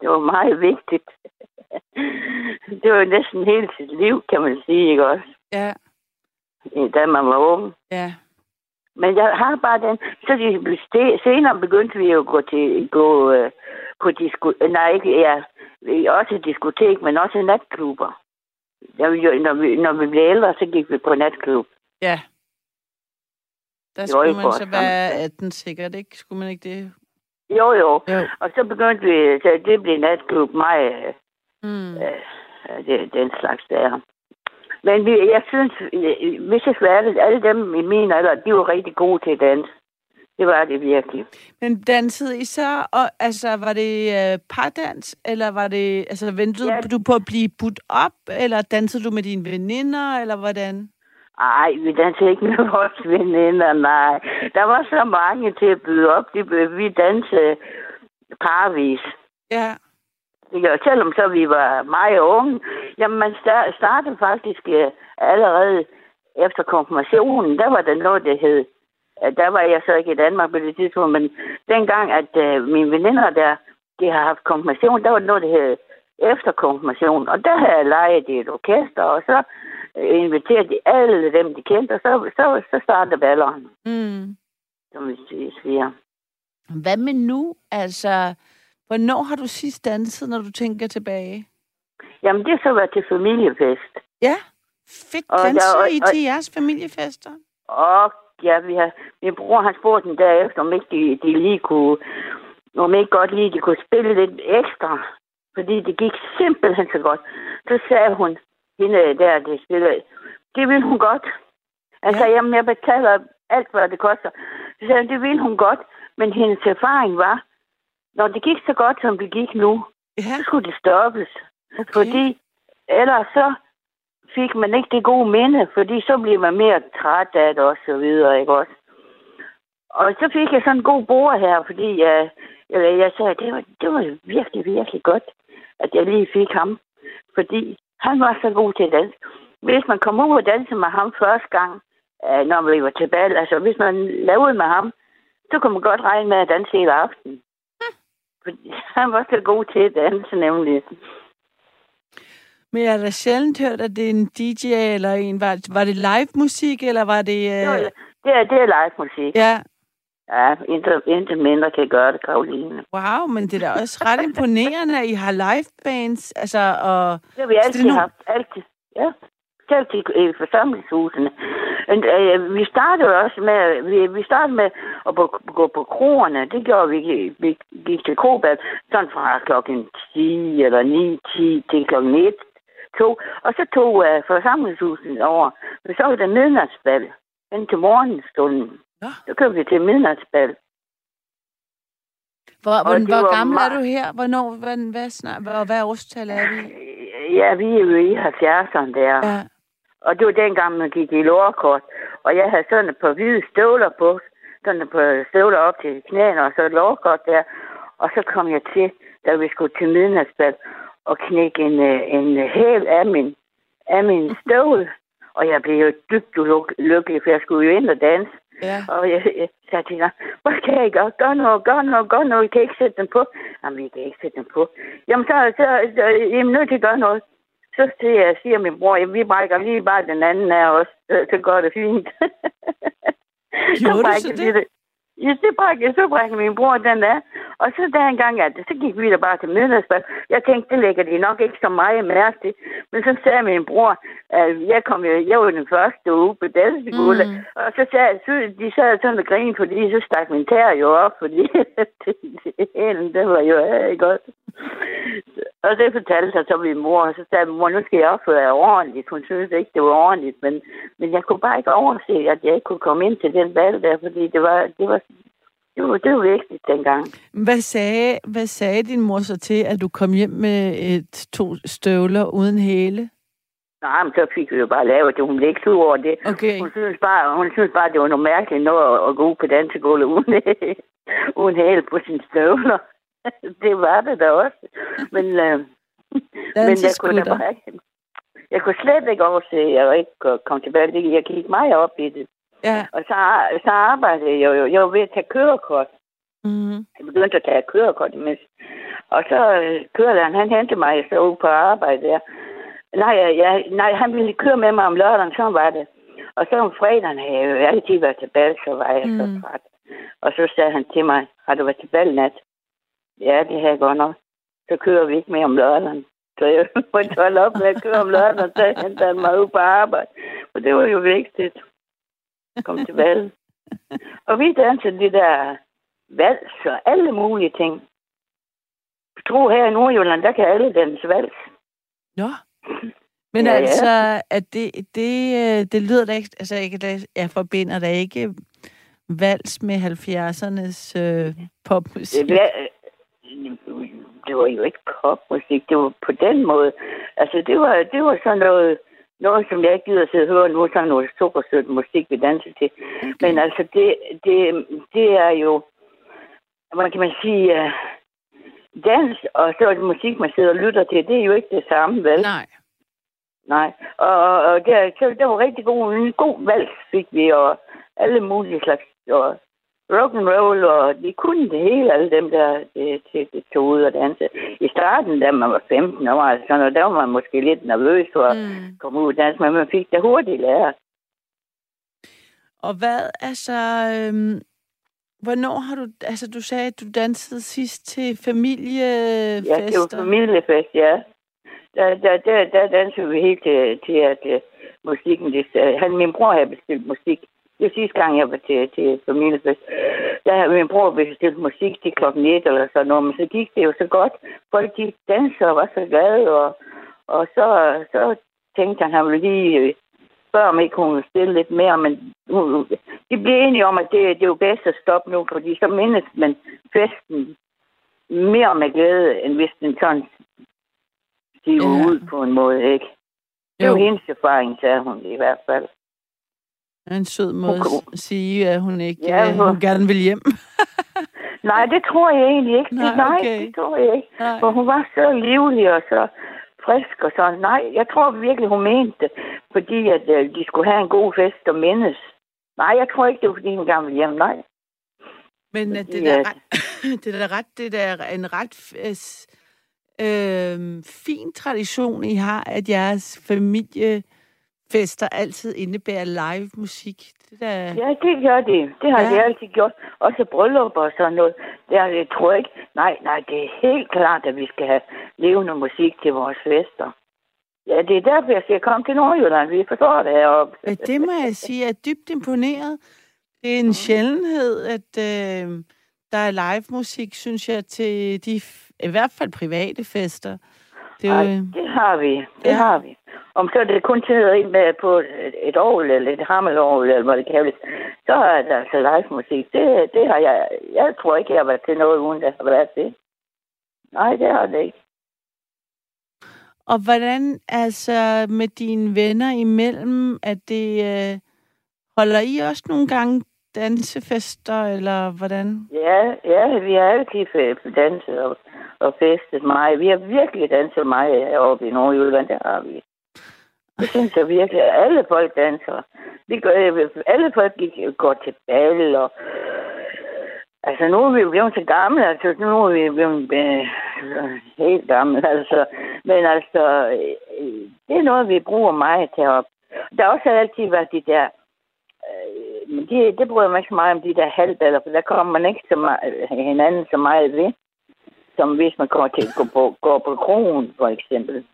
Det var meget vigtigt. det var næsten hele sit liv, kan man sige, ikke også? Ja. Da man var ung. Ja. Men jeg har bare den... Så de, senere begyndte vi jo at gå til gå, øh, på disko... Nej, ikke... Ja, også diskotek, men også natklubber. Når vi, når, vi, når vi blev ældre, så gik vi på natklub. Ja. Der skulle man så være 18 sikkert, ikke? Skulle man ikke det? Jo, jo. Jo. Og så begyndte vi, så det blev natklub, mig, øh, Mm. øh, det, den slags der. Men vi, jeg synes, hvis jeg skal ærlig, alle dem i min alder, de var rigtig gode til at danse. Det var det virkelig. Men dansede I så, og, altså, var det øh, pardans, eller var det, altså, ventede Ja. du på at blive budt op, eller dansede du med dine veninder, eller hvordan? Ej, vi dansede ikke med vores veninder, nej. Der var så mange til at byde op. De, vi dansede parvis. Ja, Gør, selvom så vi var meget unge. Jamen, man sta- startede faktisk øh, allerede efter konfirmationen. Der var der noget, der hed... Der var jeg så ikke i Danmark på det tidspunkt, men dengang, at øh, mine veninder der, de har haft konfirmation, der var noget, der hed efter konfirmation. Og der havde jeg lejet i et orkester, og så øh, inviterede de alle dem, de kendte, og så, så, så startede balleren, mm. som vi siger. Hvad med nu? Altså, hvornår har du sidst danset, når du tænker tilbage? Jamen, det har så været til familiefest. Ja, fedt. Og Danser der- I og- til jeres familiefester? Og ja, vi har, min bror han spurgte den derefter, om ikke de, de lige kunne, om ikke godt lige de kunne spille lidt ekstra, fordi det gik simpelthen så godt. Så sagde hun, hende der, det spillede, det ville hun godt. Han Ja. jamen jeg betaler alt, hvad det koster. Så sagde hun, det ville hun godt, men hendes erfaring var, når det gik så godt, som det gik nu, Ja, så skulle det stoppes. okay. Fordi ellers så fik man ikke det gode minde, fordi så bliver man mere træt af det og så videre, ikke også? Og så fik jeg sådan en god bror her, fordi jeg, jeg, jeg sagde, det var, det var virkelig, virkelig godt, at jeg lige fik ham. Fordi han var så god til at danse. Hvis man kom ud og danse med ham første gang, øh, når vi var til bal, altså hvis man lavede med ham, så kunne man godt regne med at danse hele aften. Han var så god til at danse, nemlig. Men jeg har da sjældent hørt, at det er en DJ eller en... Var, var det live musik, eller var det... Øh... det, er, det er live musik. Ja, Ja, intet, intet mindre kan gøre det, Karoline. wow, men det er da også ret imponerende, at I har live bands, altså, og... Det har vi Så det altid nu- haft. Altid. Ja. Selv til øh, forsamlingshusene. Men, øh, vi startede også med, vi, vi startede med at på, gå på kroerne. Det gjorde vi. Vi gik til krobad sådan fra klokken 10 eller 9, 10 til klokken 1, 2. Og så tog øh, forsamlingshusene over. Men så var der midnatsbal. Hen til morgenstunden. Nå. Så kom vi til midnatsbal. Hvor, hvor, hvor var gammel er du her? Hvornår, hvad, hvad, hvad, hvad årstal er vi? Ja, vi er jo i 70'erne der. Ja. Og det var dengang, man gik i lårkort. Og jeg havde sådan et par hvide støvler på. Sådan par støvler op til knæene, og så et lårkort der. Og så kom jeg til, da vi skulle til midnatsbad, og knække en, øh, en hæl af min, af min støvle. Og jeg blev jo dybt uluk- lykkelig, for jeg skulle jo ind og danse. Ja. Og jeg, jeg sagde til hende, hvad kan jeg gøre? Gør noget, gør noget, gør noget. I kan ikke sætte den på. Jamen, I kan ikke sætte den på. Jamen, så, så, så jeg er nødt til at gøre noget. Så siger, jeg, siger min bror, vi brækker lige bare den anden af os. Så, så går det fint. Gjorde du brækker så vi det? Ja, så brækker, så brækker min bror den af. Og så der en gang, at så gik vi da bare til middagsbad. Jeg tænkte, det lægger de nok ikke så meget mærke til. Men så sagde min bror, at jeg kom jo, jeg var den første uge på danseskole. Mm. Og så sagde så, de sad sådan og grinede, fordi så stak min tær jo op, fordi hælen, det var jo ikke godt. Og det fortalte jeg så min mor, og så sagde mor, nu skal jeg opføre jer ordentligt. Hun synes ikke, det var ordentligt, men, men jeg kunne bare ikke overse, at jeg ikke kunne komme ind til den bal der, fordi det var, det var, det var, det var vigtigt dengang. Hvad sagde, hvad sagde din mor så til, at du kom hjem med et, to støvler uden hæle? Nej, men så fik vi jo bare lavet det. Hun blev ikke sur over det. Okay. Hun synes bare, hun synes bare det var noget mærkeligt noget at, at gå ud på dansegulvet uden, uden hæl på sine støvler. det var det da også. Men, øh, men jeg kunne da bare ikke, jeg kunne slet ikke overse, at jeg ikke komme tilbage. Jeg gik meget op i det. Ja. Og så, så arbejdede jeg jo. Jeg var ved at tage kørekort. Mm. Jeg begyndte at tage kørekort imens. Og så øh, kørelæreren, han hentede mig så ud på arbejde der. Nej, jeg, nej, han ville køre med mig om lørdagen, så var det. Og så om fredagen havde jeg jo altid været til bal, så var jeg mm. Så træt. Og så sagde han til mig, har du været til bal nat? Ja, det har jeg godt nok. Så kører vi ikke mere om lørdagen. Så jeg måtte holde op med at køre om lørdagen, så hentede han mig ud på arbejde. For det var jo vigtigt. Kom til bal. Og vi dansede de der vals og alle mulige ting. Jeg tror her i Nordjylland, der kan alle danse vals. Nå. Men Ja, ja, ja. altså, at det, det, øh, det lyder da ikke, altså ikke, at jeg forbinder da ikke vals med 70'ernes øh, popmusik. Det, var, det var jo ikke popmusik, det var på den måde. Altså, det var, det var sådan noget, noget, som jeg ikke gider at sidde og høre nu, sådan noget sukkersødt musik, vi danser til. Okay. Men altså, det, det, det er jo, hvad kan man sige, uh, dans, og så er det musik, man sidder og lytter til, det er jo ikke det samme, vel? Nej. Nej. Og, og, det, så, det var rigtig god, en god valg fik vi, og alle mulige slags, og rock and roll, og de kunne det hele, alle dem der det, det, det tog ud og danse. I starten, da man var 15 år, altså, og der var man måske lidt nervøs for at Mm. komme ud og danse, men man fik det hurtigt lært. Og hvad, altså, øhm, hvornår har du, altså du sagde, at du dansede sidst til familiefester. Ja, det var familiefest, ja. Der, der, der, der dansede vi helt til, til at uh, musikken, det, han, min bror havde bestilt musik. Det sidste gang, jeg var til, til familiefest. Der havde min bror bestilt musik til klokken 1 eller sådan noget, men så gik det jo så godt. Folk de dansede og var så glade, og, og så, så tænkte han, han ville lige øh, spørge, om ikke hun ville stille lidt mere, men hun, de blev enige om, at det, det er jo bedst at stoppe nu, fordi så mindes man festen mere med glæde, end hvis den sådan stiver Ja. ja. ud på en måde, ikke? Det er Jo. jo hendes erfaring, sagde hun i hvert fald. En sød måde Okay. at sige, at hun ikke Ja, ja, hvor- hun gerne vil hjem. Nej, det tror jeg egentlig ikke. Nej, Nej, okay. det tror jeg ikke. Nej. For hun var så livlig og så frisk og sådan. Nej, jeg tror virkelig, hun mente det, fordi at, øh, de skulle have en god fest og mindes. Nej, jeg tror ikke, det var, fordi hun gerne ville hjem. Nej. Men øh, Fordi det der, at- ret, det der ret, det der er en ret øh, øh, fin tradition, I har, at jeres familiefester altid indebærer live musik. Det der, Ja, det gør de. Det har Ja. de altid gjort. Også bryllupper og sådan noget. Det er, jeg tror ikke. Nej, nej, det er helt klart, at vi skal have levende musik til vores fester. Ja, det er derfor, jeg siger, kom til Nordjylland. Vi forstår det heroppe. Ja, det må jeg sige, jeg er dybt imponeret. Det er en sjældenhed, at øh, der er live musik, synes jeg, til de, i hvert fald private fester. Det jo, det har vi. Det ja. har vi. Om så det kun sidder ind med på et, orgel eller et hammelorgel, eller hvad det kaldes, så er der altså live musik. Det, det har jeg... Jeg tror ikke, jeg har været til noget, uden det har været det. Nej, det har det ikke. Og hvordan, altså med dine venner imellem, at det øh, holder I også nogle gange dansefester, eller hvordan? Ja, ja, vi har altid danset og, og festet meget. Vi har virkelig danset meget heroppe i Nordjylland, det har vi. Det synes jeg virkelig, at alle folk danser. Vi går, øh, alle folk gik, går til bal, og altså nu er vi jo blevet så gamle, altså nu er vi blevet øh, helt gamle, altså. Men altså, øh, det er noget, vi bruger meget heroppe. Der har også altid været de der Øh, men det, det bruger man ikke så meget om, de der halvballer, for der kommer man ikke så meget, øh, hinanden så meget ved, som hvis man kommer til at gå på, gå på kronen, for eksempel.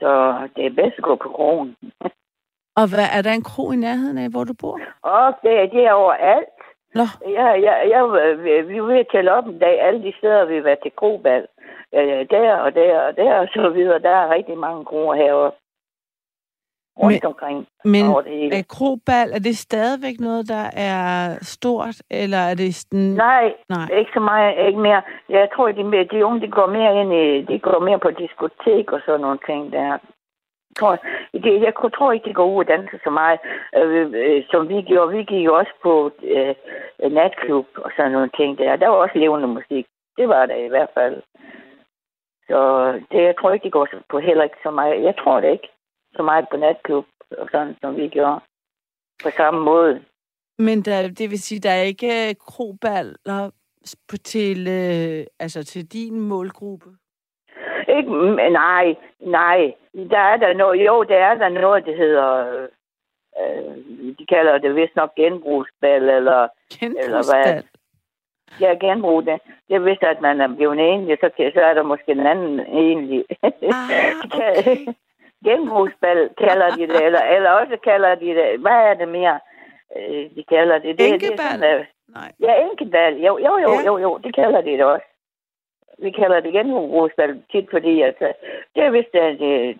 Så det er bedst at gå på krogen. Og hvad, er der en kro i nærheden af, hvor du bor? Og det, det er overalt. Nå, Jeg, jeg, jeg, vi er ved at tælle op en dag, alle de steder, vi været til krobal. Øh, der og der og der og så videre. Der er rigtig mange kroer heroppe. Rundt Men- omkring men over det hele. er krobal, er det stadigvæk noget, der er stort, eller er det sådan... Nej, Nej. ikke så meget, ikke mere. Jeg tror, de, mere- de unge, de går mere ind i, de går mere på diskotek og sådan nogle ting der. Jeg tror, det, jeg tror ikke, de går ud og danser så meget, øh, øh, som vi gjorde. Vi gik jo også på øh, natklub og sådan nogle ting der. Der var også levende musik. Det var der i hvert fald. Så det, jeg tror ikke, de går på heller ikke så meget. Jeg tror det ikke så meget på natklub og sådan, som vi gjorde. På samme måde. Men der, det vil sige, der er ikke kroballer på- til, øh, altså til din målgruppe? Ikke, m- nej, nej. Der er der noget, jo, der er der noget, der hedder, øh, de kalder det vist nok genbrugsbal, eller, Genbrugsbal? ja, genbrug det. Det er vist, at man er blevet enlig, så, så er der måske en anden enlig. Ah, okay. Genbrugsbal kalder de det, eller, eller også kalder de det, hvad er det mere? øh, de kalder det. det det er Enkebal? sådan, øh, Nej. Ja, enkebal. Jo, jo, jo, Ja. jo, jo, det kalder de det også. Vi kalder det genbrugsbal tit, fordi øh, det er hvis at, øh,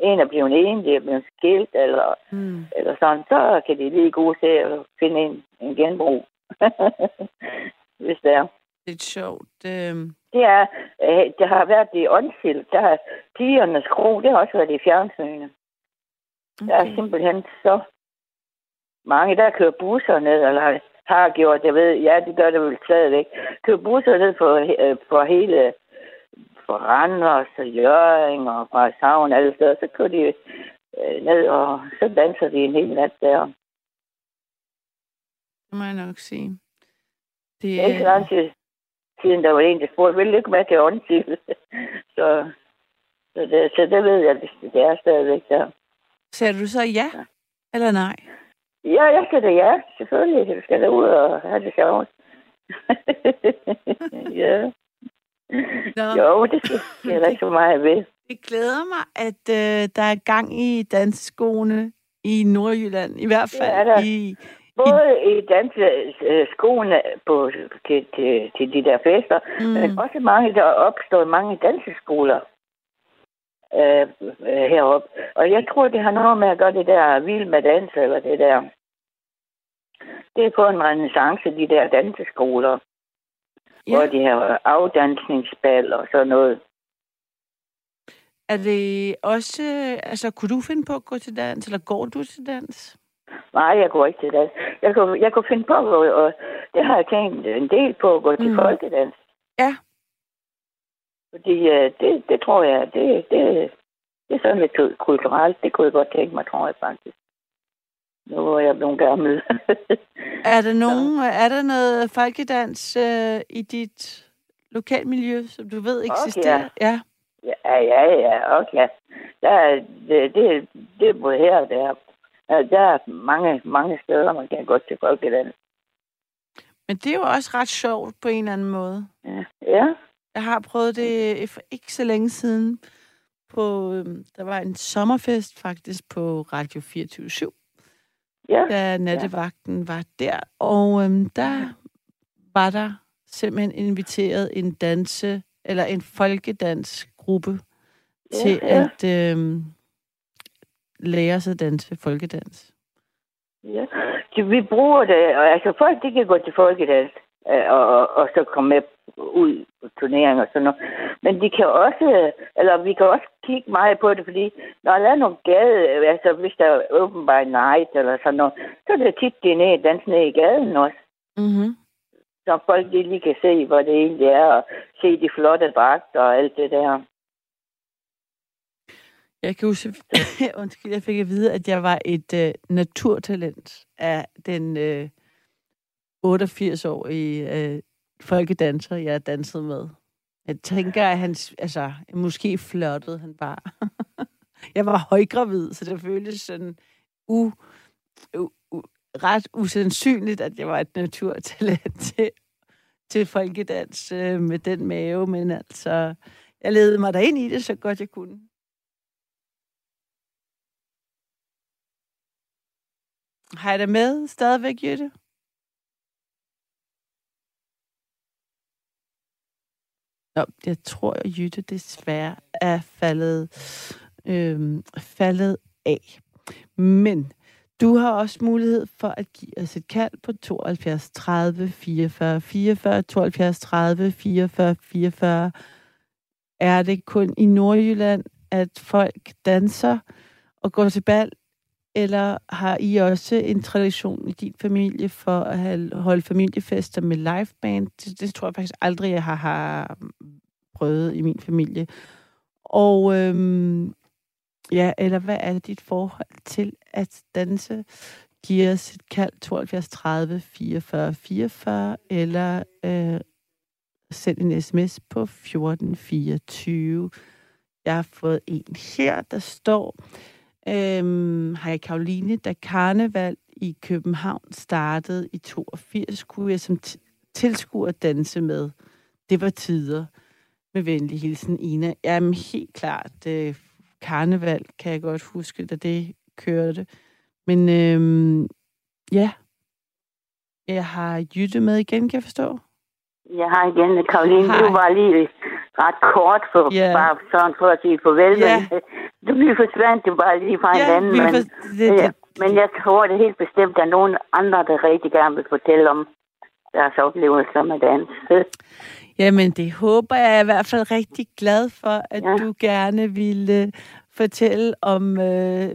en er blevet en, det er blevet skilt, eller, Mm. eller sådan, så kan de lige gå til at finde en, en genbrug. hvis det er. Lidt sjovt. Øhm, Det er, øh, det har været i åndsild, der har pigernes kro, det har også været i fjernsynet. Der er okay. simpelthen så mange, der kører busser ned, eller har gjort, jeg ved, ja, det gør det vel stadigvæk, kører busser ned for, øh, for hele, for Randers og Jøring og fra Savn alle steder, så kører de øh, ned, og så danser de en hel nat der. Det må jeg nok sige. Det Det er ikke så lang tid siden, der var en, der spurgte, vil du ikke med til åndsild? så, så, det, så det ved jeg, det, det er stadigvæk der. Sagde du så ja? Eller nej? Ja, jeg skal da ja, selvfølgelig. Jeg skal da ud og have det sjovt. ja. Nå. Jo, det skal der ikke så meget ved. Det glæder mig, at øh, der er gang i danseskoene i Nordjylland. I hvert er fald i... Både i danseskoene på, til, til, til de der fester, mm. men også mange, der er opstået mange danseskoler øh, øh, heroppe. Og jeg tror, det har noget med at gøre det der vild med dans, eller det der. Det er på en renaissance, de der danseskoler, ja. hvor de har afdansningsbal og sådan noget. Er det også... Altså, kunne du finde på at gå til dans, eller går du til dans? Nej, jeg går ikke til dans. Jeg kunne, jeg kunne finde på, gå, og det har jeg tænkt en del på, at gå til Mm. folkedans. Ja. Fordi øh, det, det tror jeg, det, det, det er sådan lidt kulturelt. Det kunne jeg godt tænke mig, tror jeg faktisk. Nu er jeg blevet gammel. Er der nogen... Er der noget folkedans øh, i dit lokalmiljø, som du ved eksisterer? Ja. ja, ja, ja, okay. Der er, det, det, det er både her og der. Ja, Der er mange, mange steder, man kan gå til folkedans. Men det er jo også ret sjovt på en eller anden måde. Ja. ja. Jeg har prøvet det for ikke så længe siden. På, øhm, der var en sommerfest faktisk på Radio 24 Ja. da nattevagten var der. Og øhm, der var der simpelthen inviteret en danse, eller en folkedansgruppe Ja, til ja. at øhm, lære sig at danse folkedans. Ja, så vi bruger det, og altså folk, de kan gå til folkedans, øh, og, og, og så komme med ud på turneringer og sådan noget. Men de kan også, eller vi kan også kigge meget på det, fordi når der er nogle gade, altså hvis der er open by night eller sådan noget, så er det tit, de er nede, danse ned i gaden også. Mm-hmm. Så folk de lige kan se, hvor det egentlig er, og se de flotte dragter og alt det der. Jeg kan huske, undskyld, jeg fik at vide, at jeg var et øh, naturtalent af den øh, 88-årige øh, folkedanser, jeg dansede med. Jeg tænker, at han, altså, måske flottede han bare. jeg var højgravid, så det føltes sådan u, u, u, ret usandsynligt, at jeg var et naturtalent til, til folkedans øh, med den mave, men altså, jeg ledede mig derind i det, så godt jeg kunne. Har jeg det med stadigvæk, Jytte? Nå, jeg tror, at Jytte desværre er faldet, øhm, faldet af. Men du har også mulighed for at give os et kald på 72 30 44 44, 72 30 44 44. Er det kun i Nordjylland, at folk danser og går til bal, eller har I også en tradition i din familie for at have, holde familiefester med liveband? Det, det tror jeg faktisk aldrig, jeg har, har prøvet i min familie. Og øhm, ja, eller hvad er dit forhold til at danse? Giv os et kald 72 30 44 44, eller øh, send en sms på 1424. Jeg har fået en her, der står... Øhm, hej Karoline, da karneval i København startede i 82, kunne jeg som tilskuer danse med. Det var tider. Med venlig hilsen, Ina. Jamen helt klart, øh, karneval kan jeg godt huske, da det kørte. Men øhm, Ja. Jeg har Jytte med igen, kan jeg forstå. Jeg har igen Karoline. Hej. Du var lige ret kort for, Ja. bare sådan for at sige farvel. Ja. Men, øh, du lige forsvandt du bare lige fra hinanden. vi men, for, det, ja, men jeg tror det helt bestemt, at der er nogen andre, der rigtig gerne vil fortælle om deres oplevelser med dans. Jamen, det håber jeg er i hvert fald rigtig glad for, at ja. Ja. du gerne ville fortælle om øh,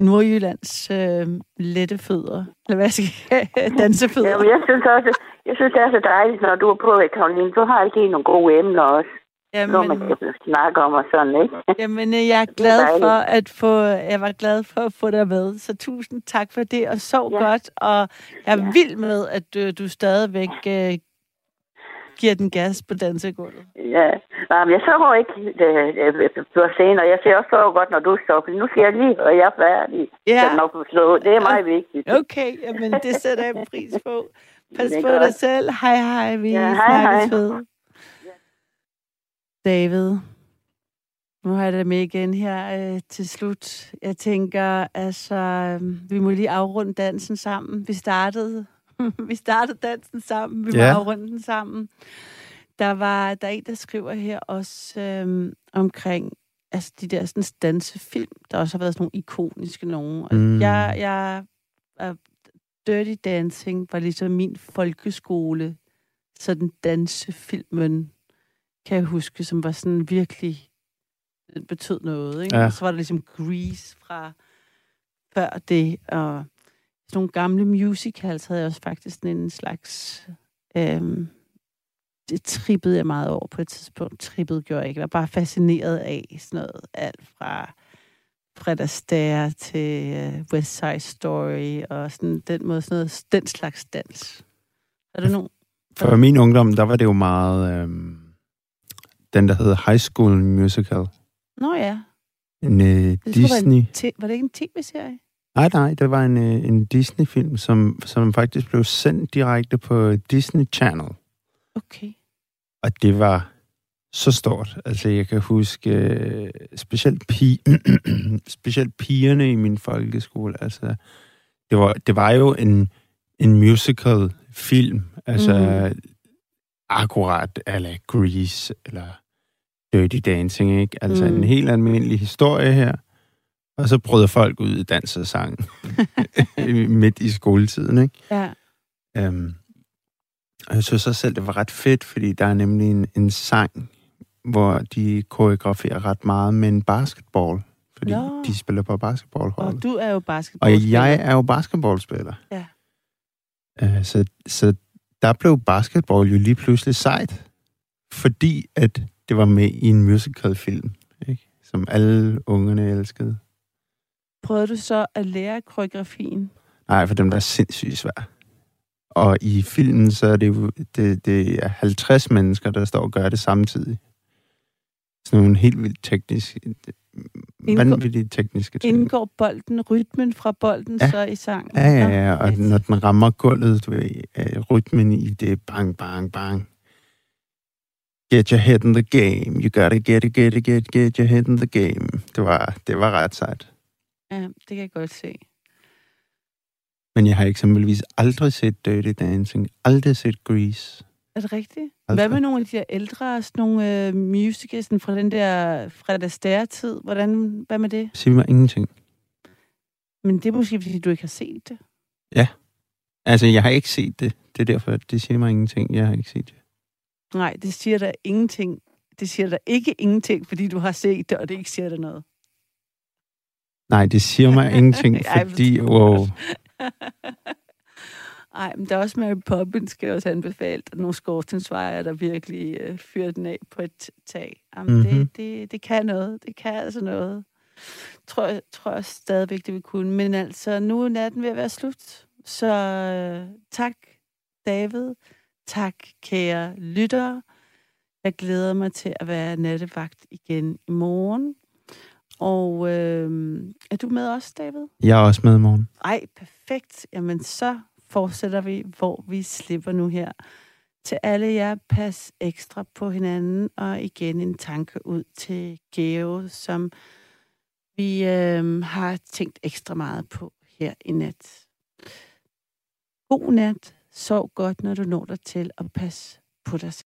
Nordjyllands øh, lette fødder. Eller hvad skal jeg Dansefødder. Ja, men jeg synes også, jeg synes, det er så dejligt, når du er på, Karoline. Du har altid nogle gode emner også, som man Jamen, kan snakke om og sådan, ikke? jamen, øh, jeg er glad dejligt. for at få, jeg var glad for at få dig med. Så tusind tak for det, og sov ja. Ja. godt. Og jeg er Ja. vild med, at du, du stadigvæk øh, giver den gas på dansegulvet. Ja, Nej, men jeg sover ikke øh, øh, på scenen, og jeg ser også så godt, når du står, for nu skal jeg lige, og jeg er færdig. Ja. Så nok forstå. Det er meget vigtigt. Okay, jamen det sætter jeg pris på. Pas på godt. dig selv. Hej hej, vi Ja, hej, hej. ved. David, nu har jeg dig med igen her øh, til slut. Jeg tænker, altså, øh, vi må lige afrunde dansen sammen. Vi startede, vi startede dansen sammen. Vi Ja. afrunde den sammen. Der var der er en, der skriver her også øh, omkring altså de der sådan, dansefilm, der også har været sådan nogle ikoniske nogen. Og Mm. Jeg, jeg er Dirty Dancing var ligesom min folkeskole, sådan dansefilmen, kan jeg huske, som var sådan virkelig, betød noget, ikke? Ja. Og så var der ligesom Grease fra før det, og sådan nogle gamle musicals havde jeg også faktisk sådan en slags, øhm, det trippede jeg meget over på et tidspunkt. Trippede gjorde jeg ikke. Jeg var bare fascineret af sådan noget, alt fra Fred Astaire til uh, West Side Story, og sådan den måde, sådan noget, den slags dans. Er der nogen? For min ungdom, der var det jo meget... Øhm, den, der hedder High School Musical. Nå ja. En øh, Det Disney... en te- var det ikke en tv-serie? Nej, nej, det var en, øh, en Disney-film, som, som faktisk blev sendt direkte på Disney Channel. Okay. Og det var så stort. Altså, jeg kan huske øh, specielt, pi specielt pigerne i min folkeskole. Altså, det var, det var jo en, en musical-film. Altså, Mhm. mm. akkurat eller Grease eller Dirty Dancing, ikke? Altså, Mm. mm. en helt almindelig historie her. Og så brød folk ud i dans og sang midt i skoletiden, ikke? Ja. Øhm, og jeg synes også selv, det var ret fedt, fordi der er nemlig en, en sang, hvor de koreograferer ret meget med en basketball. Fordi Nå. De spiller på basketballhold. Og du er jo Og basketballspiller. jeg er jo basketballspiller. Ja. Uh, så, så der blev basketball jo lige pludselig sejt, fordi at det var med i en musicalfilm, ikke? som alle ungerne elskede. Prøvede du så at lære koreografien? Nej, for den var sindssygt svær. Og i filmen, så er det jo det, det er 50 mennesker, der står og gør det samtidig. Sådan nogle helt vildt tekniske, vanvittigt tekniske ting. Indgår bolden, rytmen fra bolden, Ja. så i sangen? Ja, ja, ja, og fedt. når den rammer gulvet, du ved, øh, rytmen i det, bang, bang, bang. Get your head in the game. You gotta get it, get it, get, get your head in the game. Det var, det var ret sejt. Ja, det kan jeg godt se. Men jeg har eksempelvis aldrig set Dirty Dancing, aldrig set Grease. Er det rigtigt? Aldrig. Hvad med nogle af de der ældre, sådan nogle øh, musicals fra den der Fred Astaire-tid? Hvordan, hvad med det? Sig mig ingenting. Men det er måske, fordi du ikke har set det. Altså, jeg har ikke set det. Det er derfor, det siger mig ingenting. Jeg har ikke set det. Nej, det siger der ingenting. Det siger der ikke ingenting, fordi du har set det, og det ikke siger der noget. Nej, det siger mig ingenting, fordi... Wow. Ej, men der er også Mary Poppins, skal jeg også anbefale. Der er nogle skorstensvejer, der virkelig øh, fyrer den af på et tag. Jamen, mm-hmm. Mhm. det, det, det kan noget. Det kan altså noget. Tror jeg, tror jeg stadigvæk, det vil kunne. Men altså, nu er natten ved at være slut. Så øh, tak, David. Tak, kære lyttere. Jeg glæder mig til at være nattevagt igen i morgen. Og øh, er du med os, David? jeg er også med i morgen. Ej, perfekt. Jamen, så fortsætter vi, hvor vi slipper nu her. Til alle jer, pas ekstra på hinanden, og igen en tanke ud til Geo, som vi øh, har tænkt ekstra meget på her i nat. God nat. Sov godt, når du når dig til, og pas på dig selv.